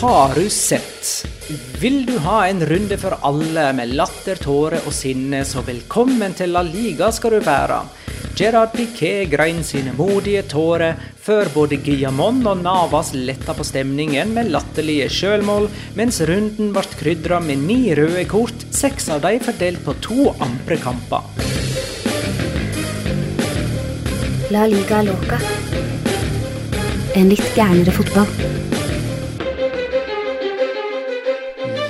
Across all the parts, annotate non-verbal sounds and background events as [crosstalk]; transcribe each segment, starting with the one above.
Har du sett? Vil du ha en runde for alle med latter, tåre og sinne, så velkommen til La Liga skal du være. Gerard Piquet grein sine modige tårer før både Guillamon og Navas letta på stemningen med latterlige sjølmål, mens runden ble krydra med ni røde kort, seks av de fordelt på to andre kamper. La liga loca. En litt gærnere fotball.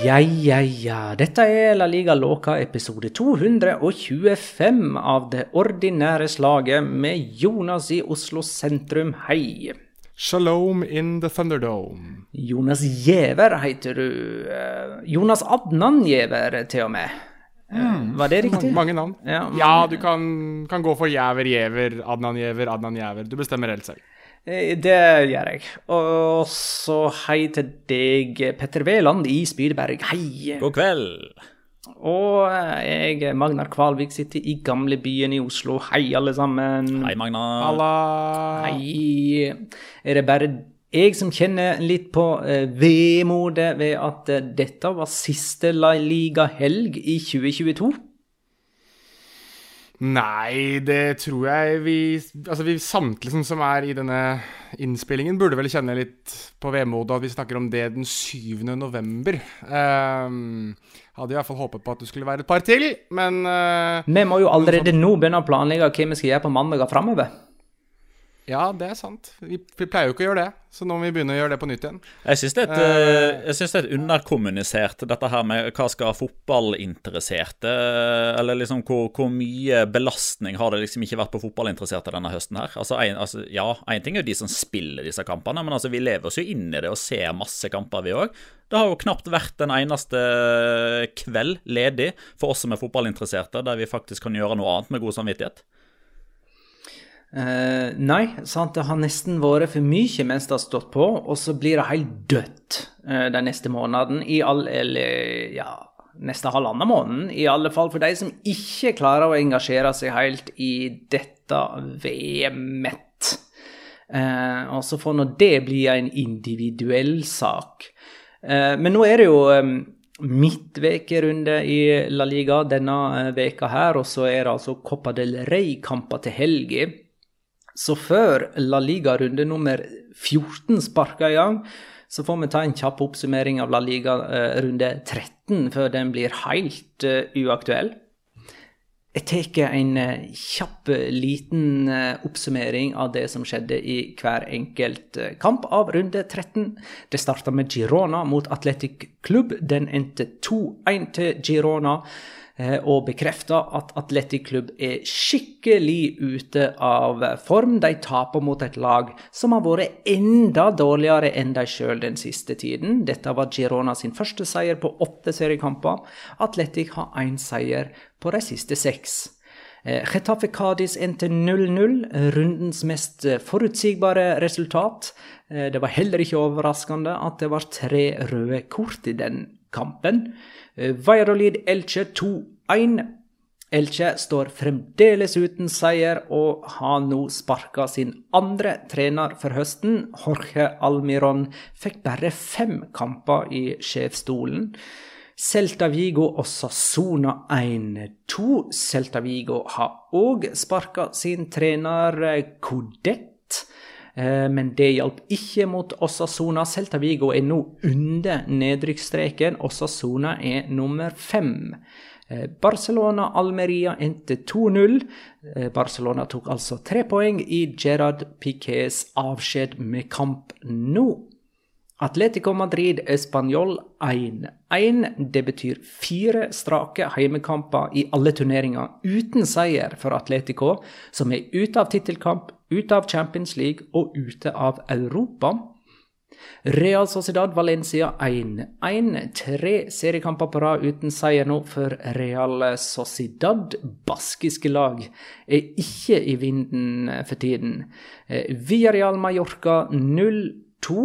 Ja, ja, ja. Dette er La Liga låka episode 225 av det ordinære slaget med Jonas i Oslo sentrum. Hei. Shalom in the Thunderdome. Jonas Giæver heter du. Eh, Jonas Adnan Giæver, til og med. Mm. Var det riktig? Mange, mange navn. Ja, Ja, du kan, kan gå for Jæver, Giæver, Adnan Giæver, Adnan Giæver. Du bestemmer helt selv. Eh, Det gjør jeg. Og så hei til deg, Petter Veland i Spydeberg. Hei. God kveld! Og eh, jeg, Magnar Kvalvik, sitter i gamlebyen i Oslo. Hei, alle sammen. Hei, Magnar. Halla. Hei. Er det bare jeg som kjenner litt på eh, vemodet ved at dette var siste La Liga-helg i 2022? Nei, det tror jeg vi Altså, vi samtlige som- som er i denne innspillingen, burde vel kjenne litt på vemodet at vi snakker om det den 7. november. Um, hadde i hvert fall håpet på at det skulle være et par til, men uh, Vi må jo allerede nå begynne å planlegge hva vi skal gjøre på mandager framover. Ja, det er sant. Vi, vi pleier jo ikke å gjøre det, så nå må vi begynne å gjøre det på nytt igjen. Jeg syns det, eh, det er et underkommunisert, dette her med hva skal fotballinteresserte Eller liksom hvor, hvor mye belastning har det liksom ikke vært på fotballinteresserte denne høsten her? Altså, en, altså Ja, én ting er jo de som spiller disse kampene, men altså vi lever oss jo inn i det og ser masse kamper, vi òg. Det har jo knapt vært en eneste kveld ledig for oss som er fotballinteresserte, der vi faktisk kan gjøre noe annet med god samvittighet. Eh, nei, sant, det har nesten vært for mye mens det har stått på, og så blir det helt dødt uh, den neste måneden. I all, eller ja, neste halvannen måneden. I alle fall for de som ikke klarer å engasjere seg helt i dette VM-et. Uh, og så får nå det bli en individuell sak. Eh, men nå er det jo um, midtvekerunde i La Liga denne eh, veka her, og så er det altså Copa del Rey-kamper til helga. Så før La Liga-runde nummer 14 sparker i gang, så får vi ta en kjapp oppsummering av La Liga eh, runde 13. 13 før den blir helt uh, uaktuell. Jeg tar en uh, kjapp, liten oppsummering av det som skjedde i hver enkelt kamp av runde 13. Det starta med Girona mot Atletic Klubb. Den endte 2-1 til Girona og bekrefta at Atletic Klubb er skikkelig ute av form. De taper mot et lag som har vært enda dårligere enn de sjøl den siste tiden. Dette var Girona sin første seier på åtte seriekamper. Atletic har én seier på de siste seks. Getafe Cádiz endte 0-0, rundens mest forutsigbare resultat. Det var heller ikke overraskende at det var tre røde kort i den kampen. Valladolid Elche 2-1. Elche står fremdeles uten seier og har nå sparka sin andre trener for høsten. Jorge Almiron fikk bare fem kamper i sjefsstolen. Celta Vigo og Sassona 1-2. Celta Vigo har òg sparka sin trener Codet. Men det hjalp ikke mot Osasona. Celta Vigo er nå under nedrykksstreken. Osasona er nummer fem. Barcelona-Almeria endte 2-0. Barcelona tok altså tre poeng i Gerard Piquets avskjed med kamp nå. Atletico Madrid Español 1-1. Det betyr fire strake heimekamper i alle turneringer uten seier for Atletico, som er ute av tittelkamp, ute av Champions League og ute av Europa. Real Sociedad Valencia 1-1. Tre seriekamper på rad uten seier nå for Real Sociedad. Baskiske lag er ikke i vinden for tiden. Villarreal Mallorca 0-2.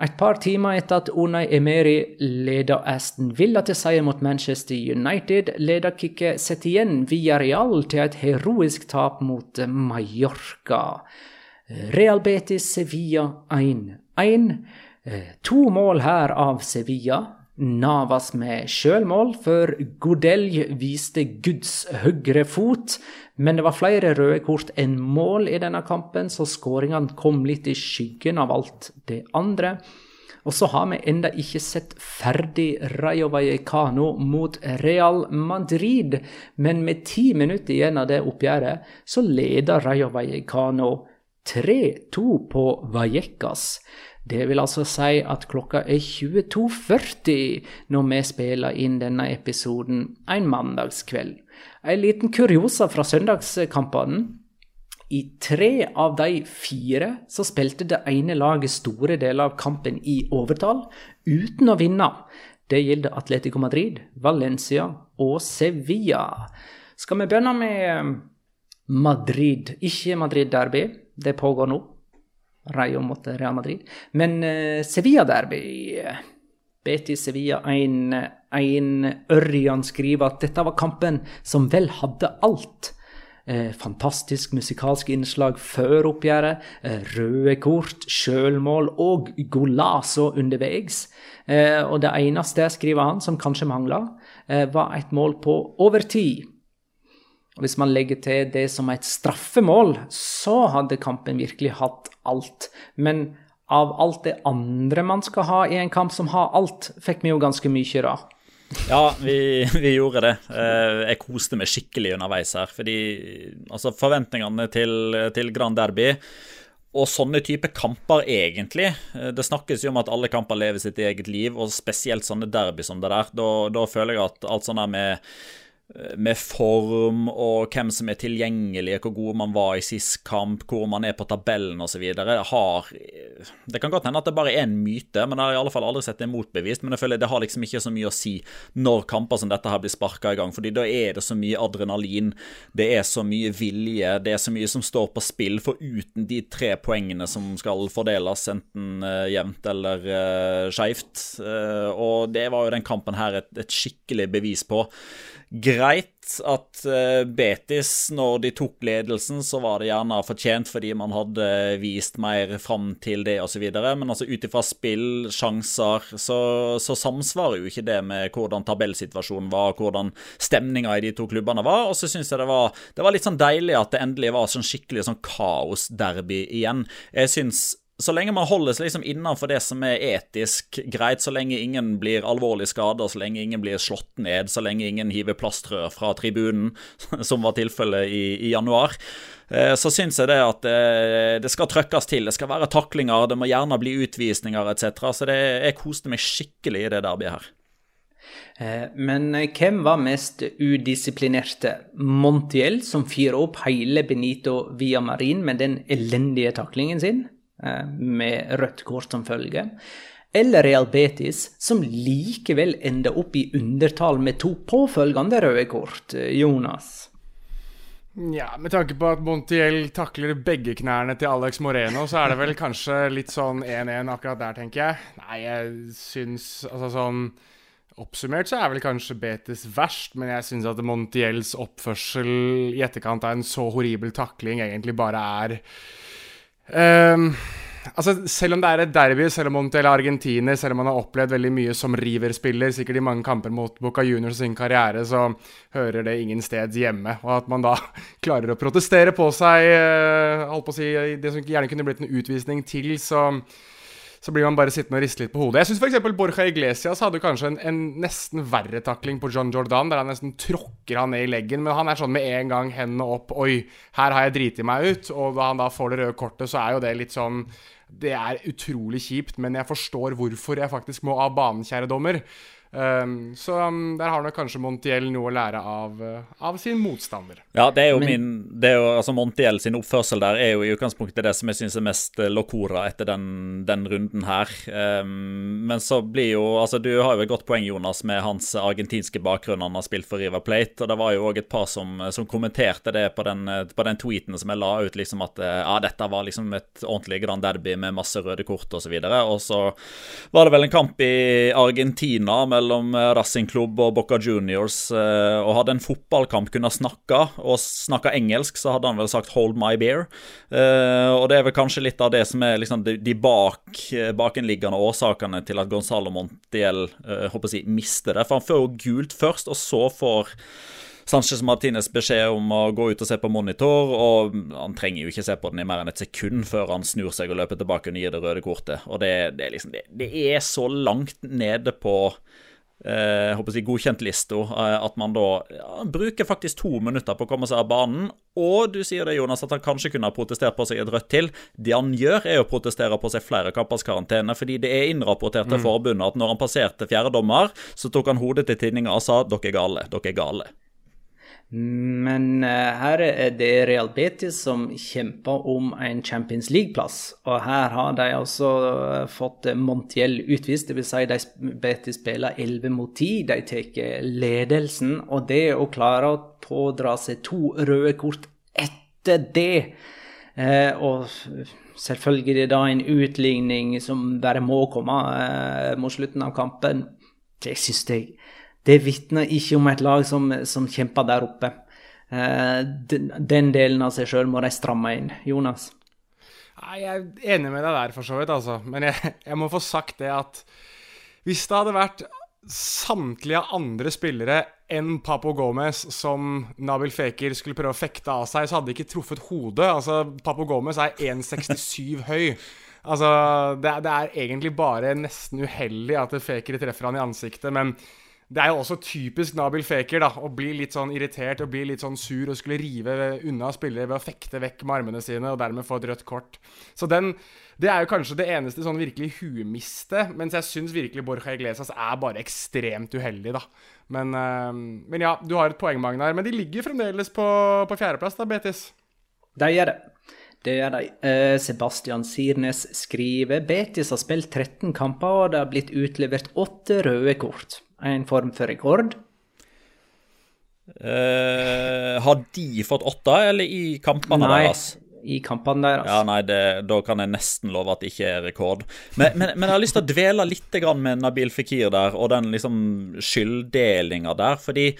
Et par timer etter at Unai Emery leder Aston Villa til seier mot Manchester United, leda igjen Setien Real til et heroisk tap mot Mallorca. Real Betis Sevilla 1-1. To mål her av Sevilla. Navas med sjølmål, for Godelj viste Guds høyre fot. Men det var flere røde kort enn mål i denne kampen, så skåringene kom litt i skyggen av alt det andre. Og så har vi enda ikke sett ferdig Rayo Vallecano mot Real Madrid. Men med ti minutter igjen av det oppgjøret, så leder Rayo Vallecano 3-2 på Vallecas. Det vil altså si at klokka er 22.40 når vi spiller inn denne episoden en mandagskveld. En liten kuriosa fra søndagskampene. I tre av de fire så spilte det ene laget store deler av kampen i overtall, uten å vinne. Det gjelder Atletico Madrid, Valencia og Sevilla. Skal vi begynne med Madrid? Ikke Madrid-derby, det pågår nå. Rayo mot Real Madrid. Men uh, Sevilla-derby Betis Sevilla 1-1. Ørjan skriver at dette var kampen som vel hadde alt. Eh, fantastisk musikalsk innslag før oppgjøret. Eh, røde kort, sjølmål og golaso underveis. Eh, og det eneste, skriver han, som kanskje mangla, var et mål på overtid. Og Hvis man legger til det som et straffemål, så hadde kampen virkelig hatt alt. Men av alt det andre man skal ha i en kamp som har alt, fikk vi jo ganske mye da. Ja, vi, vi, gjorde det. Jeg koste meg skikkelig underveis her. Fordi altså, forventningene til, til Grand Derby og sånne type kamper, egentlig. Det snakkes jo om at alle kamper lever sitt eget liv, og spesielt sånne derby som det der. Da, da føler jeg at alt sånt der med med form og hvem som er tilgjengelig, hvor god man var i sist kamp, hvor man er på tabellen osv. har Det kan godt hende at det bare er en myte, men jeg har i alle fall aldri sett det motbevist. Men jeg føler det har liksom ikke så mye å si når kamper som dette her blir sparka i gang. fordi da er det så mye adrenalin, det er så mye vilje, det er så mye som står på spill. For uten de tre poengene som skal fordeles, enten uh, jevnt eller uh, skeivt. Og det var jo den kampen her et, et skikkelig bevis på greit at uh, Betis, når de tok ledelsen, så var det gjerne fortjent fordi man hadde vist mer fram til det osv. Men altså ut ifra spill, sjanser, så, så, samsvarer jo ikke det med hvordan tabellsituasjonen var, hvordan stemninga i de to klubbene var. Og så syns jeg det var, det var litt sånn deilig at det endelig var sånn skikkelig sånn kaosderby igjen. Jeg syns så lenge man holder seg liksom innenfor det som er etisk greit, så lenge ingen blir alvorlig skada, så lenge ingen blir slått ned, så lenge ingen hiver plastrør fra tribunen, [laughs] som var tilfellet i, i januar, eh, så syns jeg det at det, eh, det skal trøkkes til. Det skal være taklinger, det må gjerne bli utvisninger etc. Så det, jeg koste meg skikkelig i det derbyet her. Eh, men hvem var mest udisiplinerte? Montiel, som fyrer opp hele Benito via Marin med den elendige taklingen sin, med rødt kort som følge? Eller Real Betis, som likevel ender opp i undertall med to påfølgende røde kort? Eh, Jonas? Ja, Med tanke på at Montiel takler begge knærne til Alex Moreno, så er det vel kanskje litt sånn 1-1 akkurat der, tenker jeg. Nei, jeg syns altså sånn Oppsummert så er vel kanskje Betis verst, men jeg syns at Montiels oppførsel i etterkant av en så horribel takling egentlig bare er um, Altså, Selv om det er et derby, selv om Montiel er argentiner, selv om han har opplevd veldig mye som River-spiller, sikkert i mange kamper mot Boca Juniors sin karriere, så hører det ingen steds hjemme. Og at man da [laughs] klarer å protestere på seg uh, holdt på å si, det som gjerne kunne blitt en utvisning til, så så blir man bare sittende og riste litt på hodet. Jeg syns f.eks. Borja Iglesias hadde kanskje en, en, nesten verre takling på John Jordan, der han nesten tråkker han ned i leggen. Men han er sånn med en gang hendene opp Oi, her har jeg driti meg ut. Og da han da får det røde kortet, så er jo det litt sånn Det er utrolig kjipt, men jeg forstår hvorfor jeg faktisk må av banen, kjære dommer. Um, så um, der har nok kanskje Montiel noe å lære av, uh, av sin motstander. Ja, det er jo min det er jo, altså Montiel sin oppførsel der er jo i utgangspunktet det som jeg syns er mest uh, locora etter den, den runden her. Um, men så blir jo Altså, du har jo et godt poeng, Jonas, med hans argentinske bakgrunn. Han har spilt for River Plate, og det var jo òg et par som, som, kommenterte det på den, på den, tweeten som jeg la ut, liksom at ja, dette var liksom et ordentlig Grand Derby med masse røde kort osv. Og, så og så var det vel en kamp i Argentina med mellom eh, Racing Club og Boca Juniors eh, og hadde en fotballkamp kunne snakka, og snakka engelsk, så hadde han vel sagt 'hold my beer'. Eh, og det er vel kanskje litt av det som er liksom de bak, bakenliggende årsakene til at Gonzalo Montiel håper jeg, mister det. For han får jo gult først, og så får Sanchez Martinez beskjed om å gå ut og se på monitor, og han trenger jo ikke se på den i mer enn et sekund før han snur seg og løper tilbake og gir det røde kortet. Og det, det, er, liksom, det, det er så langt nede på eh, håper jeg, godkjentlista, eh, at man da ja, bruker faktisk to minutter på å komme seg av banen. Og du sier det, Jonas, at han kanskje kunne ha protestert på seg et rødt til. Det han gjør, er å protestere på seg flere kampers karantene, fordi det er innrapportert til mm. forbundet at når han passerte fjerdedommer, så tok han hodet til tinninga og sa 'dere er gale', dere er gale'. Men uh, her er det Real Betis som kjemper om en Champions League-plass. Og her har de også uh, fått Montiel utvist, dvs. Si de Betis spiller 11 mot 10. De tar ledelsen. Og det å klare å pådra seg to røde kort etter det Og selvfølgelig da en utligning som bare må komme mot slutten av kampen, det syns jeg det vitner ikke om et lag som, som kjemper der oppe. Eh, den, delen av seg sjøl må de stramme inn. Jonas? Jeg er enig med deg der, for så vidt, altså. Men jeg, jeg må få sagt det at hvis det hadde vært samtlige andre spillere enn Papo Gomez som Nabil Fekir skulle prøve å fekte av seg, så hadde de ikke truffet hodet. Altså, Papo Gomez er 1,67 [laughs] høy. Altså, det, det, er egentlig bare nesten uheldig at Fekir treffer han i ansiktet, men det er jo også typisk Nabil Faker da, å bli litt sånn irritert og bli litt sånn sur og skulle rive unna spillere ved å fekte vekk med armene sine og dermed få et rødt kort. Så den, det er jo kanskje det eneste sånn virkelig huemiste, mens jeg syns virkelig Borja Iglesias er bare ekstremt uheldig, da. Men, øh, men, ja, du har et poeng, Magnar. Men de ligger fremdeles på, på fjerdeplass, da, Betis? De gjør det. Det gjør de. Uh, Sebastian Sirnes skriver Betis har spilt 13 kamper, og det har blitt utlevert åtte røde kort en form for rekord? Uh, har de fått åtte, eller i kampene nei, deres? i kampene deres. Ja, nei, det, Da kan jeg nesten love at det ikke er rekord. Men, men, men jeg har lyst til å dvele litt med Nabil Fikir der, og den liksom skylddelinga der. fordi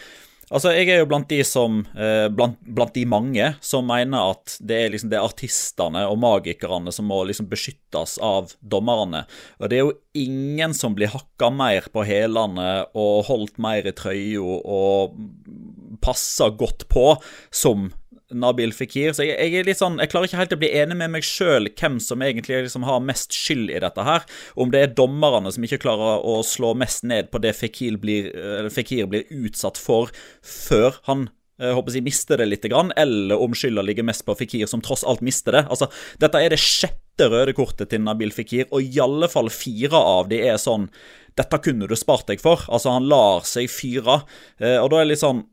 Altså, Jeg er jo blant de som eh, blant, blant, de mange som mener at det er liksom det er artistene og magikerne som må liksom beskyttes av dommerne. Og det er jo ingen som blir hakka mer på hælene og holdt mer i trøya og passa godt på som Nabil Fikir. Så jeg, jeg, er litt sånn, jeg klarer ikke helt å bli enig med meg sjøl hvem som egentlig liksom har mest skyld i dette her. Om det er dommerne som ikke klarer å slå mest ned på det Fikir blir, Fikir blir utsatt for før han jeg håper jeg mister det litt, eller om skylda ligger mest på Fikir, som tross alt mister det. Altså, Dette er det sjette røde kortet til Nabil Fikir, og i alle fall fire av de er sånn Dette kunne du spart deg for. Altså, han lar seg fyre. Og da er det litt sånn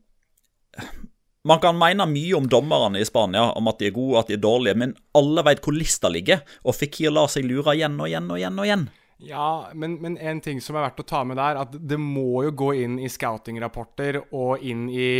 man kan mene mye om dommerne i Spania, om at de er gode, og at de er dårlige, men alle vet hvor lista ligger, og Fikir lar seg lure igjen og igjen og igjen. og igjen. Ja, men, men, en ting som er verdt å ta med der, at det må jo gå inn i scouting-rapporter og inn i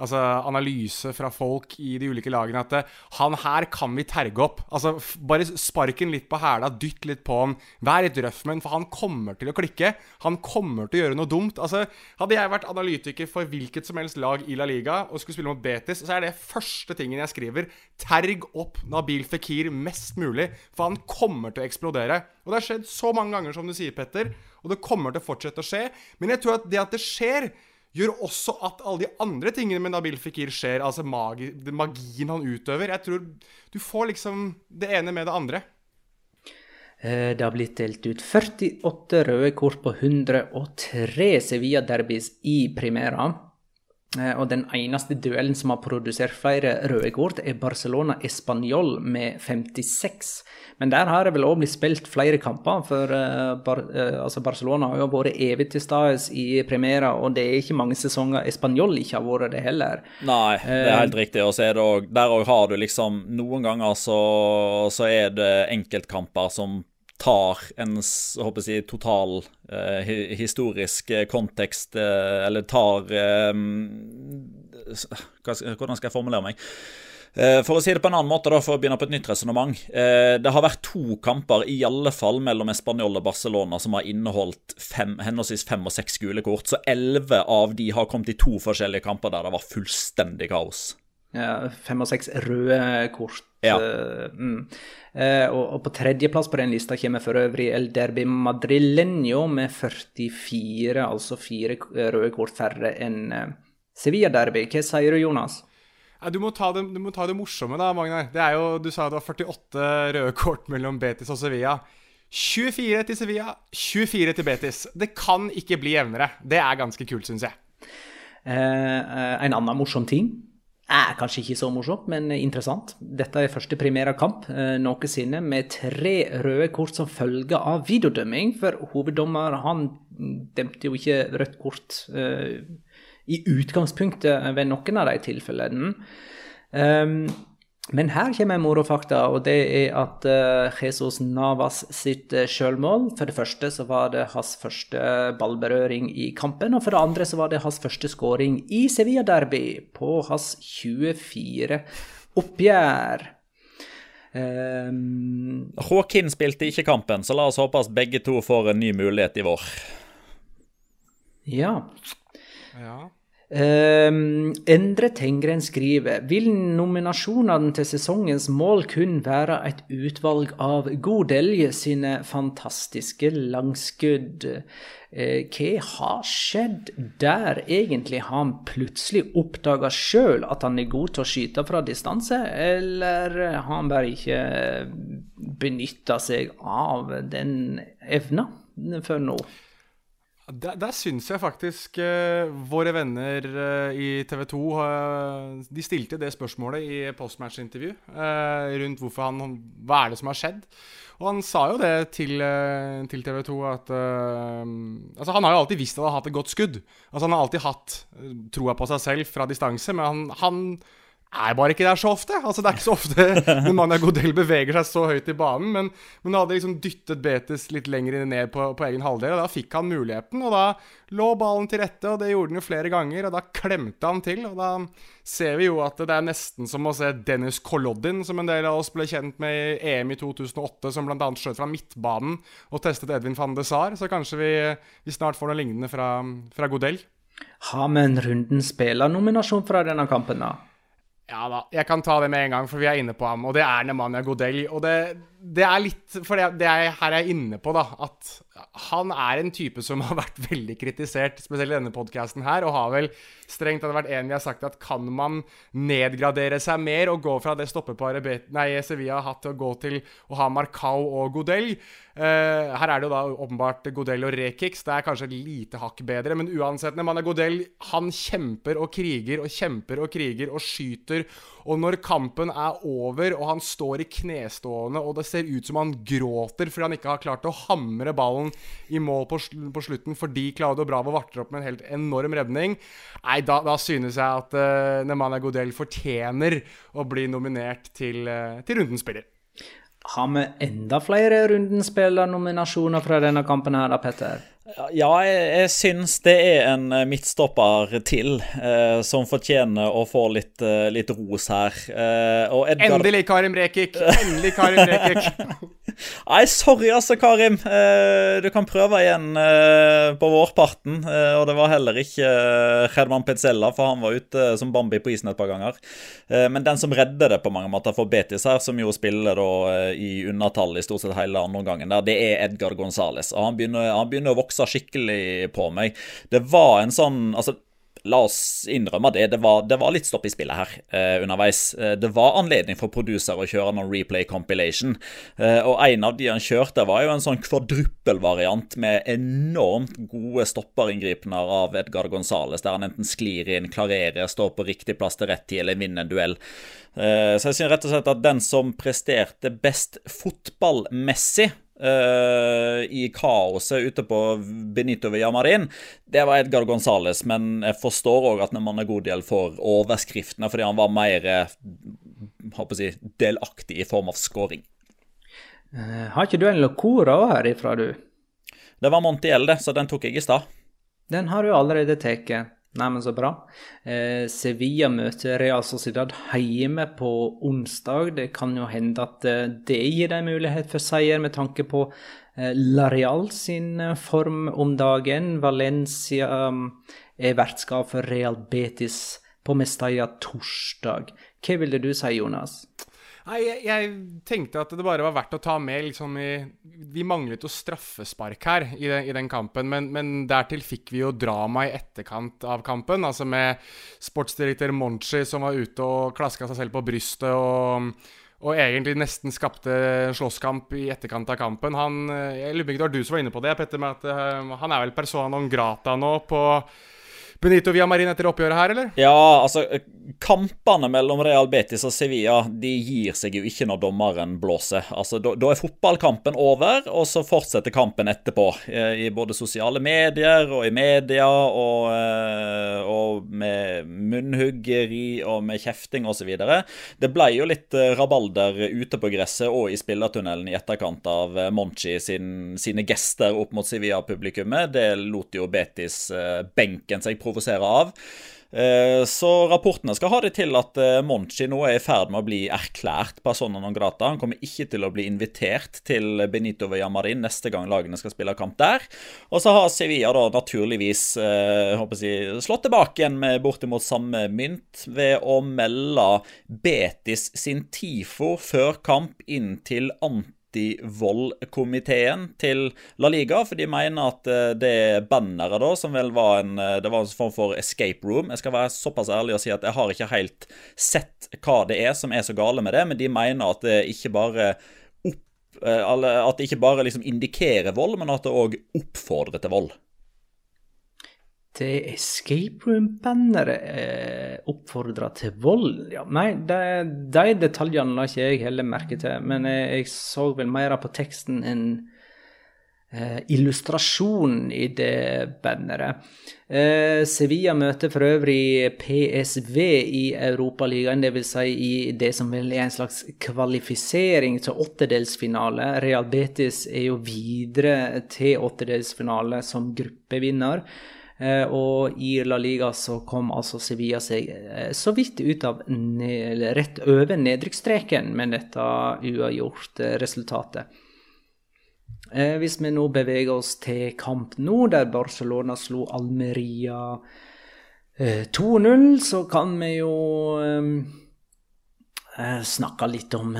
altså, analyse fra folk i de ulike lagene at det, han her kan vi terge opp. Altså, Bare sparken litt på hæla, dytt litt på han. Vær litt røff med han, for han kommer til å klikke. Han kommer til å gjøre noe dumt. Altså, Hadde jeg vært analytiker for hvilket som helst lag i La Liga og skulle spille mot Betis, så er det første tingen jeg skriver terg opp Nabil Fikir mest mulig, for han kommer til å eksplodere. Og det har skjedd så mange ganger, som du sier, Petter. Og det kommer til å fortsette å skje. Men jeg tror at det at det skjer, gjør også at alle de andre tingene med Nabil Fikir skjer. Altså magi, magien han utøver. Jeg tror du får liksom det ene med det andre. Eh, det har blitt delt ut 48 røde kort på 103 Sevilla-derbys i Primera. Eh, og den eneste duellen som har produsert flere røde kort, er Barcelona-Español med 56. Men der har det vel òg blitt spilt flere kamper, for uh, Bar uh, altså Barcelona har jo vært evig til stede i premiera, og det er ikke mange sesonger Español ikke har vært det heller. Nei, det er helt riktig. Og så er det også, der òg har du liksom Noen ganger så, så er det enkeltkamper som tar en håper jeg, total eh, historisk eh, kontekst, eh, eller tar eh, Hvordan skal jeg formulere meg? Eh, for å si det på en annen måte, da, for å begynne på et nytt resonnement. Eh, det har vært to kamper, i alle fall mellom Español og Barcelona, som har inneholdt fem, henholdsvis fem og seks gule kort. Så elleve av de har kommet i to forskjellige kamper der det var fullstendig kaos. Ja, fem og seks røde kort. Ja. Uh, mm. uh, og, og, på tredjeplass på den lista kommer for øvrig El Derbi Madrileño med 44, altså fire røde kort færre enn uh, Sevilla Derby. Hva sier du, Jonas? Ja, du, må det, du, må ta det, morsomme, da, Magnar. Det er jo, du sa det var 48 røde kort mellom Betis og Sevilla. 24 til Sevilla, 24 til Betis. Det kan ikke bli jevnere. Det er ganske kult, syns jeg. en annen morsom ting er kanskje ikke så morsomt, men interessant. Dette er første primære kamp eh, noensinne med tre røde kort som følge av videodømming. For hoveddommer han dømte jo ikke rødt kort eh, i utgangspunktet ved noen av de tilfellene. Um, men her kommer en morofakta, og det er at uh, Jesus Navas sitt uh, sjølmål For det første så var det hans første ballberøring i kampen, og for det andre så var det hans første skåring i Sevilla Derby på hans 24 oppgjør. Um, Håkin spilte ikke kampen, så la oss håpe at begge to får en ny mulighet i vår. Ja. ja. Um, Endre Tengren skriver Vil nominasjonene til sesongens mål kun være et utvalg av Godelje sine fantastiske langskudd? Uh, hva har skjedd der, egentlig? Har han plutselig oppdaga sjøl at han er god til å skyte fra distanse, eller har han bare ikke benytta seg av den evna før nå? Der, der syns jeg faktisk uh, våre venner uh, i TV 2 uh, De stilte det spørsmålet i postmatch-intervju eh, rundt hvorfor han, hva er det som har skjedd. Og han sa jo det til, til TV 2 at altså Han har jo alltid visst at han har hatt et godt skudd. Altså Han har alltid hatt troa på seg selv fra distanse, men han, han er bare ikke der så ofte. Altså Det er ikke så ofte [laughs] Nemanja Godel beveger seg så høyt i banen. Men, men da hadde liksom dyttet Betes litt lenger ned på, på, egen halvdel, og da fikk han muligheten. Og da lå ballen til rette, og det gjorde han jo flere ganger, og da klemte han til. Og da ser vi jo at det er nesten som å se Dennis Kolodin, som en del av oss ble kjent med i EM i 2008, som bl.a. skjøt fra midtbanen og testet Edvin van de Sar. Så kanskje vi, vi snart får noe lignende fra, fra Godel. Har vi en runden spillernominasjon fra denne kampen, da? Ja da, jeg kan ta det med en gang, for vi er inne på ham. Og det er Nemanja Godel. Og det, det er litt For det, det er her jeg er inne på, da. At han er en type som [laughs] har vært veldig kritisert, spesielt i denne podkasten her, og har vel strengt tatt vært en vi har sagt at kan man nedgradere seg mer og gå fra det stoppeparet Sevilla har hatt til å gå til å ha Marcao og Godell? Uh, her er det jo da åpenbart Godell og Rekix. Det er kanskje et lite hakk bedre, men uansett, når man er Godell, han kjemper og kriger og kjemper og kriger og skyter. Og når kampen er over, og han står i knestående, og det ser ut som han gråter fordi han ikke har klart å hamre ballen i mål på, slutten fordi Claudio Bravo varter opp med en helt enorm redning, nei, da, da synes jeg at uh, Nemanja Godel fortjener å bli nominert til, uh, til rundens spiller. Har vi enda flere rundenspillernominasjoner fra denne kampen her, da, Petter? Ja, jeg, jeg syns det er en eh, midtstopper til eh, som fortjener å få litt, eh, litt ros her. Eh, Edgar... Endelig Karim Rekik! Endelig Karim Rekik! [laughs] Nei, sorry altså, Karim. Eh, du kan prøve igjen eh, på vårparten. og det var heller ikke Herman Petzella, for han var ute som Bambi på isen et par ganger. men den som redder det på mange måter for Betis her, som jo spiller da i undertall i stort sett hele andre omgangen, der, det er Edgar Gonzales. Og han begynner, han begynner å vokse skikkelig på meg. Det var en sånn altså, La oss innrømme det. Det var, det var litt stopp i spillet her eh, underveis. Eh, det var anledning for producer å kjøre noen replay compilation. Eh, og en av de han kjørte, var jo en sånn kvadruppelvariant med enormt gode stopperinngripener av Edgar Gonzales, der han enten sklir inn, klarerer, står på riktig plass til rett tid eller vinner en duell. Eh, så jeg synes rett og slett at den som presterte best fotballmessig Uh, i kaoset ute på Benito Villamarin, det var Edgar Gonzales. Men jeg forstår òg at man er god del for overskriftene fordi han var mer eh, jeg, delaktig i form av scoring. Uh, har ikke du en locora herifra, du? Det var Montiel, det, så den tok jeg i stad. Den har du allerede tatt. Neimen, så bra. Eh, Sevilla møter Real Sociedad hjemme på onsdag. Det kan jo hende at eh, det gir dem mulighet for seier, med tanke på eh, Lareal sin eh, form om dagen. Valencia um, er vertskap for Real Betis på Mestalla torsdag. Hva ville du si, Jonas? Nei, jeg, jeg, tenkte at det bare var verdt å ta med liksom i Vi manglet jo straffespark her i, den, i den kampen, men, men, dertil fikk vi jo drama i etterkant av kampen. Altså med sportsdirektør Monchi som var ute og klaska seg selv på brystet og, og egentlig nesten skapte slåsskamp i etterkant av kampen. Han, jeg lurer ikke det var du som var inne på det, Petter, med at uh, han er vel persona non grata nå på Benito Villamarin etter oppgjøret her, eller? Ja, altså Kampene mellom Real Betis og Sevilla de gir seg jo ikke når dommeren blåser. Altså, Da, er fotballkampen over, og så fortsetter kampen etterpå. Eh, I både sosiale medier og i media, og, eh, og med munnhuggeri og med kjefting osv. Det ble jo litt eh, rabalder ute på gresset og i spillertunnelen i etterkant av Monchi sin, sine gester opp mot Sevilla-publikummet. Det lot jo Betis-benken seg på provosere av. Eh, så rapportene skal ha det til at eh, Monchi nå er i ferd med å bli erklært persona non grata. Han kommer ikke til å bli invitert til Benito Villamarin neste gang lagene skal spille kamp der. Og så har Sevilla da naturligvis eh, jeg, slått tilbake igjen med bortimot samme mynt ved å melde Betis sin TIFO før kamp inn til Anti antivoldkomiteen til La Liga, for de mener at eh, det banneret, da, som vel var en eh, Det var en form for escape room. Jeg skal være såpass ærlig og si at jeg har ikke helt sett hva det er som er så gale med det, men de mener at det ikke bare opp eh, At det ikke bare liksom indikerer vold, men at det òg oppfordrer til vold til Escape Room-bannere eh, oppfordra til vold? Ja, nei, de, de detaljene la ikke jeg heller merke til. Men jeg, jeg så vel mer på teksten enn eh, illustrasjonen i det banneret. Eh, Sevilla møter for øvrig PSV i Europaligaen, dvs. Si i det som vel er en slags kvalifisering til åttedelsfinale. Real Betis er jo videre til åttedelsfinale som gruppevinner. Eh, og i La Liga så kom altså Sevilla seg eh, så vidt ut av rett over nedrykksstreken med dette uavgjort resultatet. Eh, hvis vi nå beveger oss til kamp nå, der Barcelona slo Almeria 2-0, så kan vi jo snakka litt om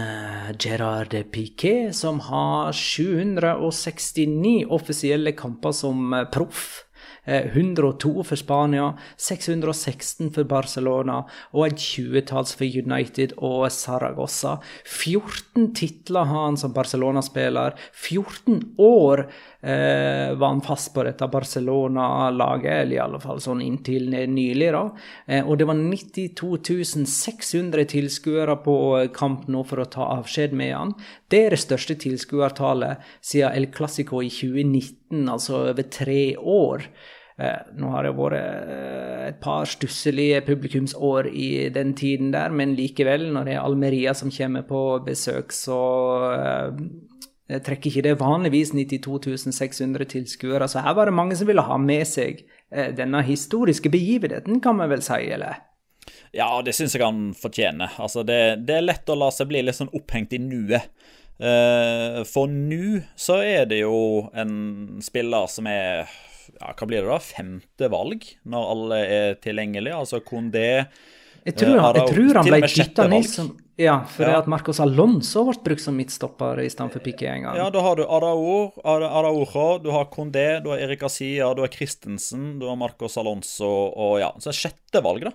Gerard Piquet, som har 769 offisielle kamper som proff. 102 for Spania, 616 for Barcelona og et tjuetalls for United og Saragossa. 14 titler har han som Barcelona-spiller. 14 år eh, var han fast på dette Barcelona-laget, eller i alle fall sånn inntil nylig. da. Eh, og det var 92 600 tilskuere på kamp nå for å ta avskjed med han. Det er det største tilskuertallet siden El Clásico i 2019, altså over tre år. Eh, nå har det vært eh, et par stusselige publikumsår i den tiden der, men likevel, når det er Almeria som kommer på besøk, så eh, trekker ikke det vanligvis 92 600 tilskuere. Så her var det mange som ville ha med seg denne historiske begivenheten, kan man vel si, eller? Ja, det syns jeg han fortjener. Altså, det, det, er lett å la seg bli litt sånn opphengt i nuet. For nå så er det jo en spiller som er ja, hva blir det da, femte valg når alle er tilgjengelige. Altså Kondé jeg tror, han, jeg tror han ble bytta ned som Ja, for ja. at Marcos Alonso ble brukt som midtstopper i stedet for Piqué en gang. Ja, da har du Araujo, du har Kondé, du har Erik Asia, du har Christensen, du har Marcos Alonso og ja, så sjette valg, da.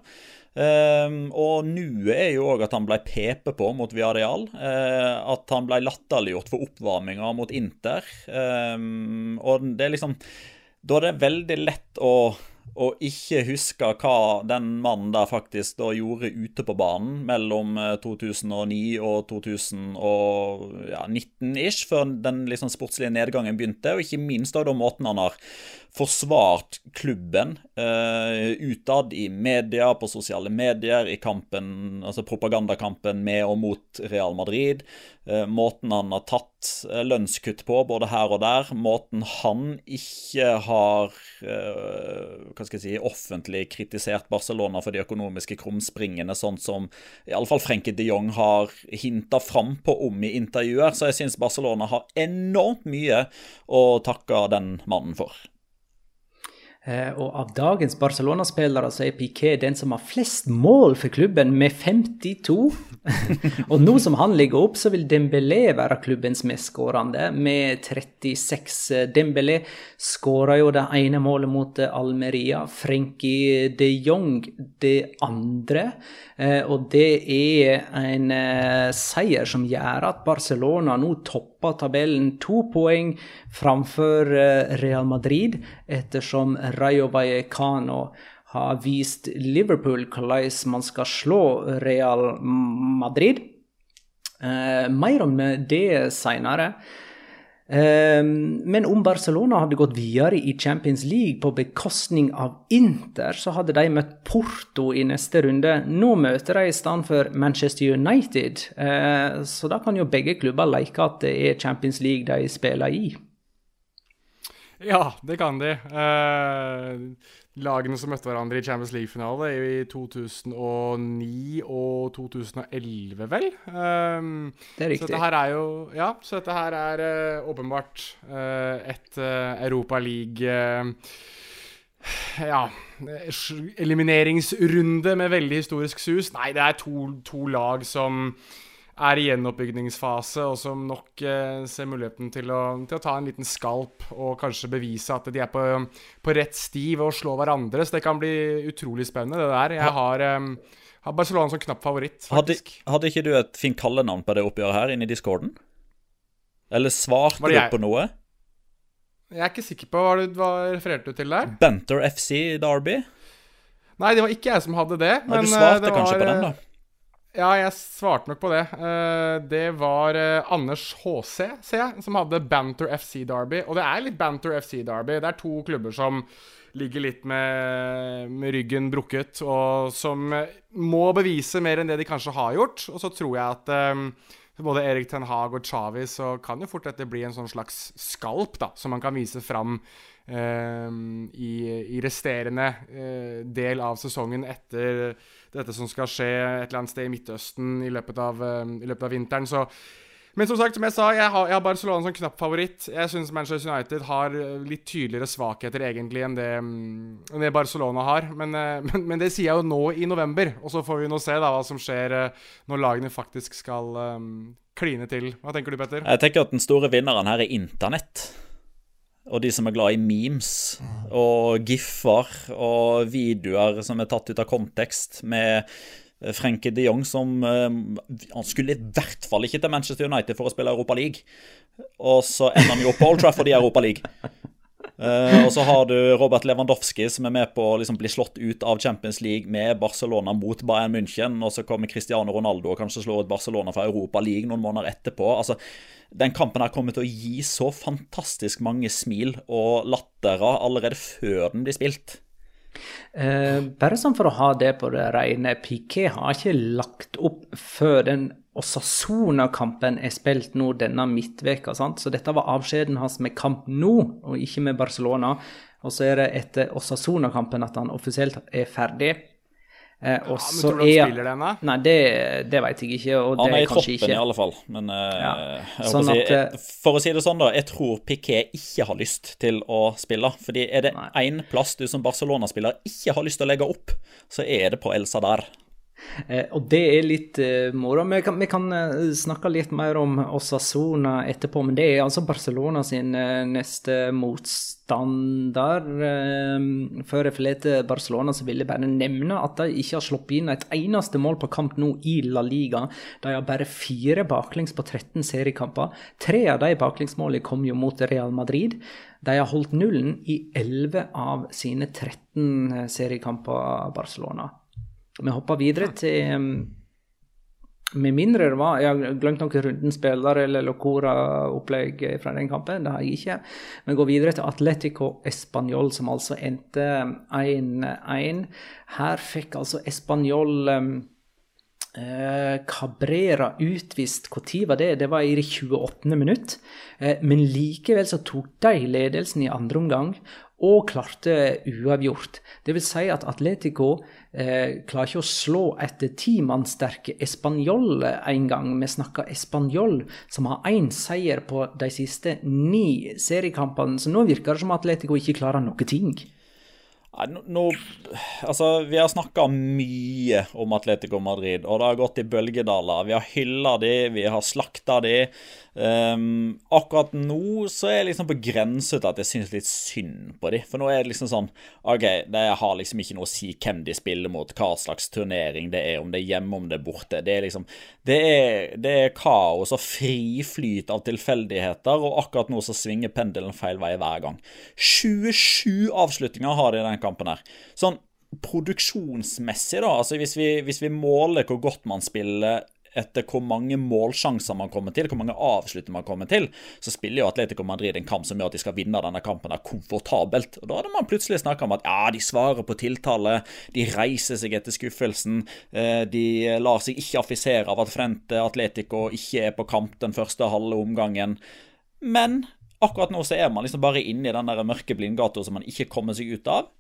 Um, og nuet er jo òg at han ble pepet på mot Viareal. Uh, at han ble latterliggjort for oppvarminga mot Inter. Um, og det er liksom da er det veldig lett å, å, ikke huske hva den mannen der faktisk da gjorde ute på banen mellom 2009 eh, og 2019-ish, før den liksom sportslige nedgangen begynte. Og ikke minst da, da måten han har forsvart klubben uh, utad i media, på sosiale medier, i kampen, altså propagandakampen med og mot Real Madrid. Uh, måten han har tatt uh, lønnskutt på, både her og der. Måten han ikke har hva skal jeg si, offentlig kritisert Barcelona for de økonomiske krumspringene, sånn som iallfall Frenkie de Jong har hinta fram på om i intervjuer. Så jeg syns Barcelona har enormt mye å takke den mannen for. Eh, og av dagens Barcelona-spillere så er Piqué den som har flest mål for klubben, med 52. [laughs] og nå som han ligger opp, så vil Dembélé være klubbens mest skårende, med 36. Dembélé skåra jo det ene målet mot Almeria. Frenkie de Jong det andre. Eh, og det er en eh, seier som gjør at Barcelona nå topper tabellen to poeng framfor eh, Real Madrid, ettersom Rayo Vallecano har vist Liverpool hvordan man skal slå Real Madrid. mer om det seinere. Ehm, men om Barcelona hadde gått videre i Champions League på bekostning av Inter, så hadde de møtt Porto i neste runde. Nå møter de i stedet for Manchester United, eh, så da kan jo begge klubber leke at det er Champions League de spiller i. Ja, det kan de. Lagene som møtte hverandre i Champions League-finale i 2009 og 2011, vel. Um, det er riktig. Så dette her er jo Ja, så dette her er uh, åpenbart uh, et uh, Europa League ja, elimineringsrunde med veldig historisk sus. Nei, det er to, to lag som er i gjenoppbyggingsfase, og som nok eh, ser muligheten til å, til å, ta en liten skalp og kanskje bevise at de er på, på rett sti ved å slå hverandre. Så det kan bli utrolig spennende, det der. Jeg har, eh, har Barcelona som knapp favoritt, faktisk. Hadde, hadde, ikke du et fint kallenavn på det oppgjøret her, inne i discorden? Eller svarte du på noe? Jeg er ikke sikker på hva du hva refererte du til der. Banter FC Derby? Nei, det var ikke jeg som hadde det. Nei, du svarte var, kanskje på den, da? Ja, jeg svarte nok på det. Uh, det var uh, Anders HC, ser jeg, som hadde Banter FC Derby. Og det er litt Banter FC Derby. Det er to klubber som ligger litt med, med, ryggen brukket, og som må bevise mer enn det de kanskje har gjort. Og så tror jeg at um, både Erik Ten Hag og Chavi så kan jo fort dette bli en sånn slags skalp, da, som man kan vise fram Ehm, i, i, resterende uh, del av sesongen etter dette som skal skje et eller annet sted i Midtøsten i løpet av, uh, i løpet av vinteren. Så Men som sagt, som jeg sa, jeg har, jeg har Barcelona som knapp favoritt. Jeg syns Manchester United har eh, litt tydeligere svakheter egentlig enn det, mm, enn det Barcelona har. Men, eh, [laughs] men, men, det sier jeg jo nå i november, og så får vi nå se da hva som skjer eh, når lagene faktisk skal um, kline til. Hva tenker du, Petter? Jeg tenker at den store vinneren her er internett. Og de som er glad i memes og giffer og videoer som er tatt ut av kontekst med Frenkie de Jong som uh, Han skulle i hvert fall ikke til Manchester United for å spille Europa League. Og så ender han jo på Old Trafford i Europa League. Uh, og så har du Robert Lewandowski som er med på å liksom bli slått ut av Champions League med Barcelona mot Bayern München. Og så kommer Cristiano Ronaldo og kanskje slår ut Barcelona fra Europa League noen måneder etterpå. Altså, Den kampen her kommer til å gi så fantastisk mange smil og latterer allerede før den blir spilt. Eh, bare sånn for å ha det på det rene. Piqué har ikke lagt opp før den Osasuna-kampen er spilt nå denne midtveka, sant? Så dette var avskjeden hans med kamp nå, og ikke med Barcelona. Og så er det etter Osasuna-kampen at han offisielt er ferdig. Eh, ja, men tror du han spiller den, da? Nei, det, det vet jeg ikke. han er i troppen ikke. i alle fall. Men ja. ja. sånn si, at, eh, for å si det sånn, da. Jeg tror Piqué ikke har lyst til å spille. Fordi er det én plass du som Barcelona-spiller ikke har lyst til å legge opp, så er det på Elsa Sadar. Eh, og det er litt eh, moro. Vi vi kan eh, snakke litt mer om Osasona etterpå, men det er altså Barcelona sin neste motstander. Før jeg forlater Barcelona, så vil jeg bare nevne at de ikke har sluppet inn et eneste mål på kamp nå i La Liga. De har bare fire baklengs på 13 seriekamper. Tre av de baklengsmålene kom jo mot Real Madrid. De har holdt nullen i 11 av sine 13 eh, seriekamper, Barcelona. Vi hopper videre til Med mindre det var Jeg har glemt noen runden spillere eller Locora-opplegg fra den kampen. Det har jeg ikke. Vi går videre til Atletico Español, som altså endte 1-1. Her fikk altså Español eh, Cabrera utvist Når var det? Det var i det 28. minutt. Eh, men likevel så tok de ledelsen i andre omgang og klarte uavgjort. Det vil si at Atletico eh, klarer ikke å slå et timannsterke Español en gang. Vi snakker Español, som har én seier på de siste ni seriekampene. Så nå virker det som Atletico ikke klarer noe ting. Nå, altså, vi har snakka mye om Atletico Madrid, og det har gått i bølgedaler. Vi har hylla de, vi har slakta de. Um, akkurat nå så er jeg liksom på grense til at jeg syns litt synd på de. For nå er det liksom sånn OK, det har liksom ikke noe å si hvem de spiller mot, hva slags turnering det er, om det er hjemme, om det er borte. Det er liksom Det er, det er kaos og friflyt av tilfeldigheter, og akkurat nå så svinger pendelen feil vei hver gang. 27 avslutninger har de i den kampen her. Sånn produksjonsmessig, da, altså hvis vi, hvis vi måler hvor godt man spiller etter hvor mange målsjanser man kommer til, hvor mange avslutter man kommer til, så spiller jo Atletico Madrid en kamp som gjør at de skal vinne denne kampen der komfortabelt. Og Da hadde man plutselig snakka om at ja, de svarer på tiltale, de reiser seg etter skuffelsen, eh, de lar seg ikke affisere av at Frente Atletico ikke er på kamp den første halve omgangen. Men akkurat nå så er man liksom bare inne i den der mørke blindgata som man ikke kommer seg ut av.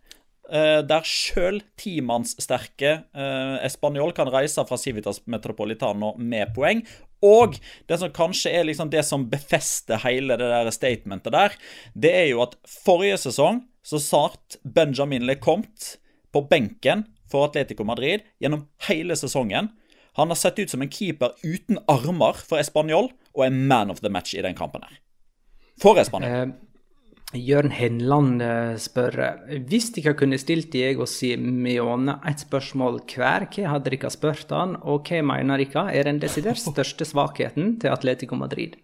Uh, der sjøl timannssterke uh, Español kan reise fra Civitas Metropolitano med poeng. Og det som kanskje er liksom det som befester hele det der statementet der, det er jo at forrige sesong så satt Benjamin Lecomte på benken for Atletico Madrid gjennom hele sesongen. Han har sett ut som en keeper uten armer for Español og er man of the match i den kampen her. For Español. Jørn Henland eh, spør hvis dere kunne stilt Diego Simione et spørsmål hver, hva hadde dere spurt han, og hva mener dere er den desidert [laughs] største svakheten til Atletico Madrid?